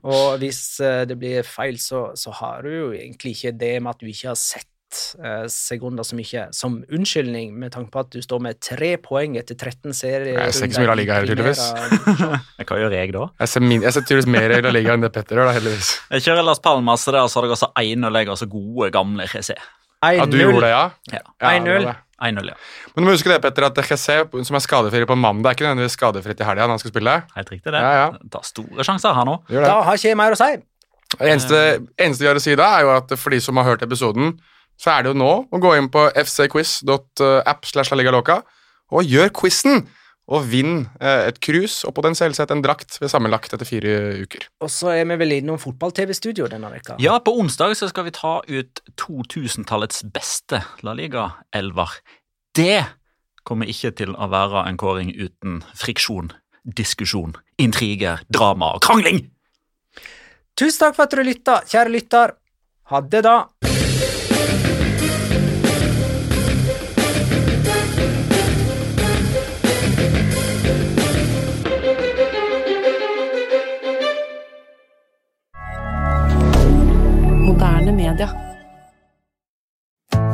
Og hvis eh, det blir feil, så, så har du jo egentlig ikke det med at du ikke har sett uh, Segunda så mye som unnskyldning, med tanke på at du står med tre poeng etter 13 serier. Jeg ser ikke så mye La Liga her, tydeligvis. Hva gjør jeg da? Jeg ser, min, jeg ser tydeligvis mer i La Liga enn det Petter gjør, da, heldigvis. Jeg kjører Las Palmas, så der så har dere altså 1-0. Jeg har så gode, gamle GC. Ja, du gjorde det, ja? Ja. Ja, 1-0. det var det. 1-0, ja. Men du må huske det, Petter, at Jesse, som er skadefri på mandag, er ikke nødvendigvis skadefritt i helga når han skal spille. Helt riktig, det. Ja, ja. Tar store sjanser her nå. Da har ikke jeg mer å si. Det eneste, eneste vi har å si da, er jo at for de som har hørt episoden, så er det jo nå å gå inn på fcquiz.app slash laligaloca og gjør quizen! Og vinn eh, et cruise og potensielt sett en drakt ved sammenlagt etter fire uker. Og så er vi vel innom fotball-TV-studio denne veka. Ja, på onsdag så skal vi ta ut 2000-tallets beste La Liga-elver. Det kommer ikke til å være en kåring uten friksjon, diskusjon, intriger, drama og krangling! Tusen takk for at du lytta, kjære lytter. Ha det, da.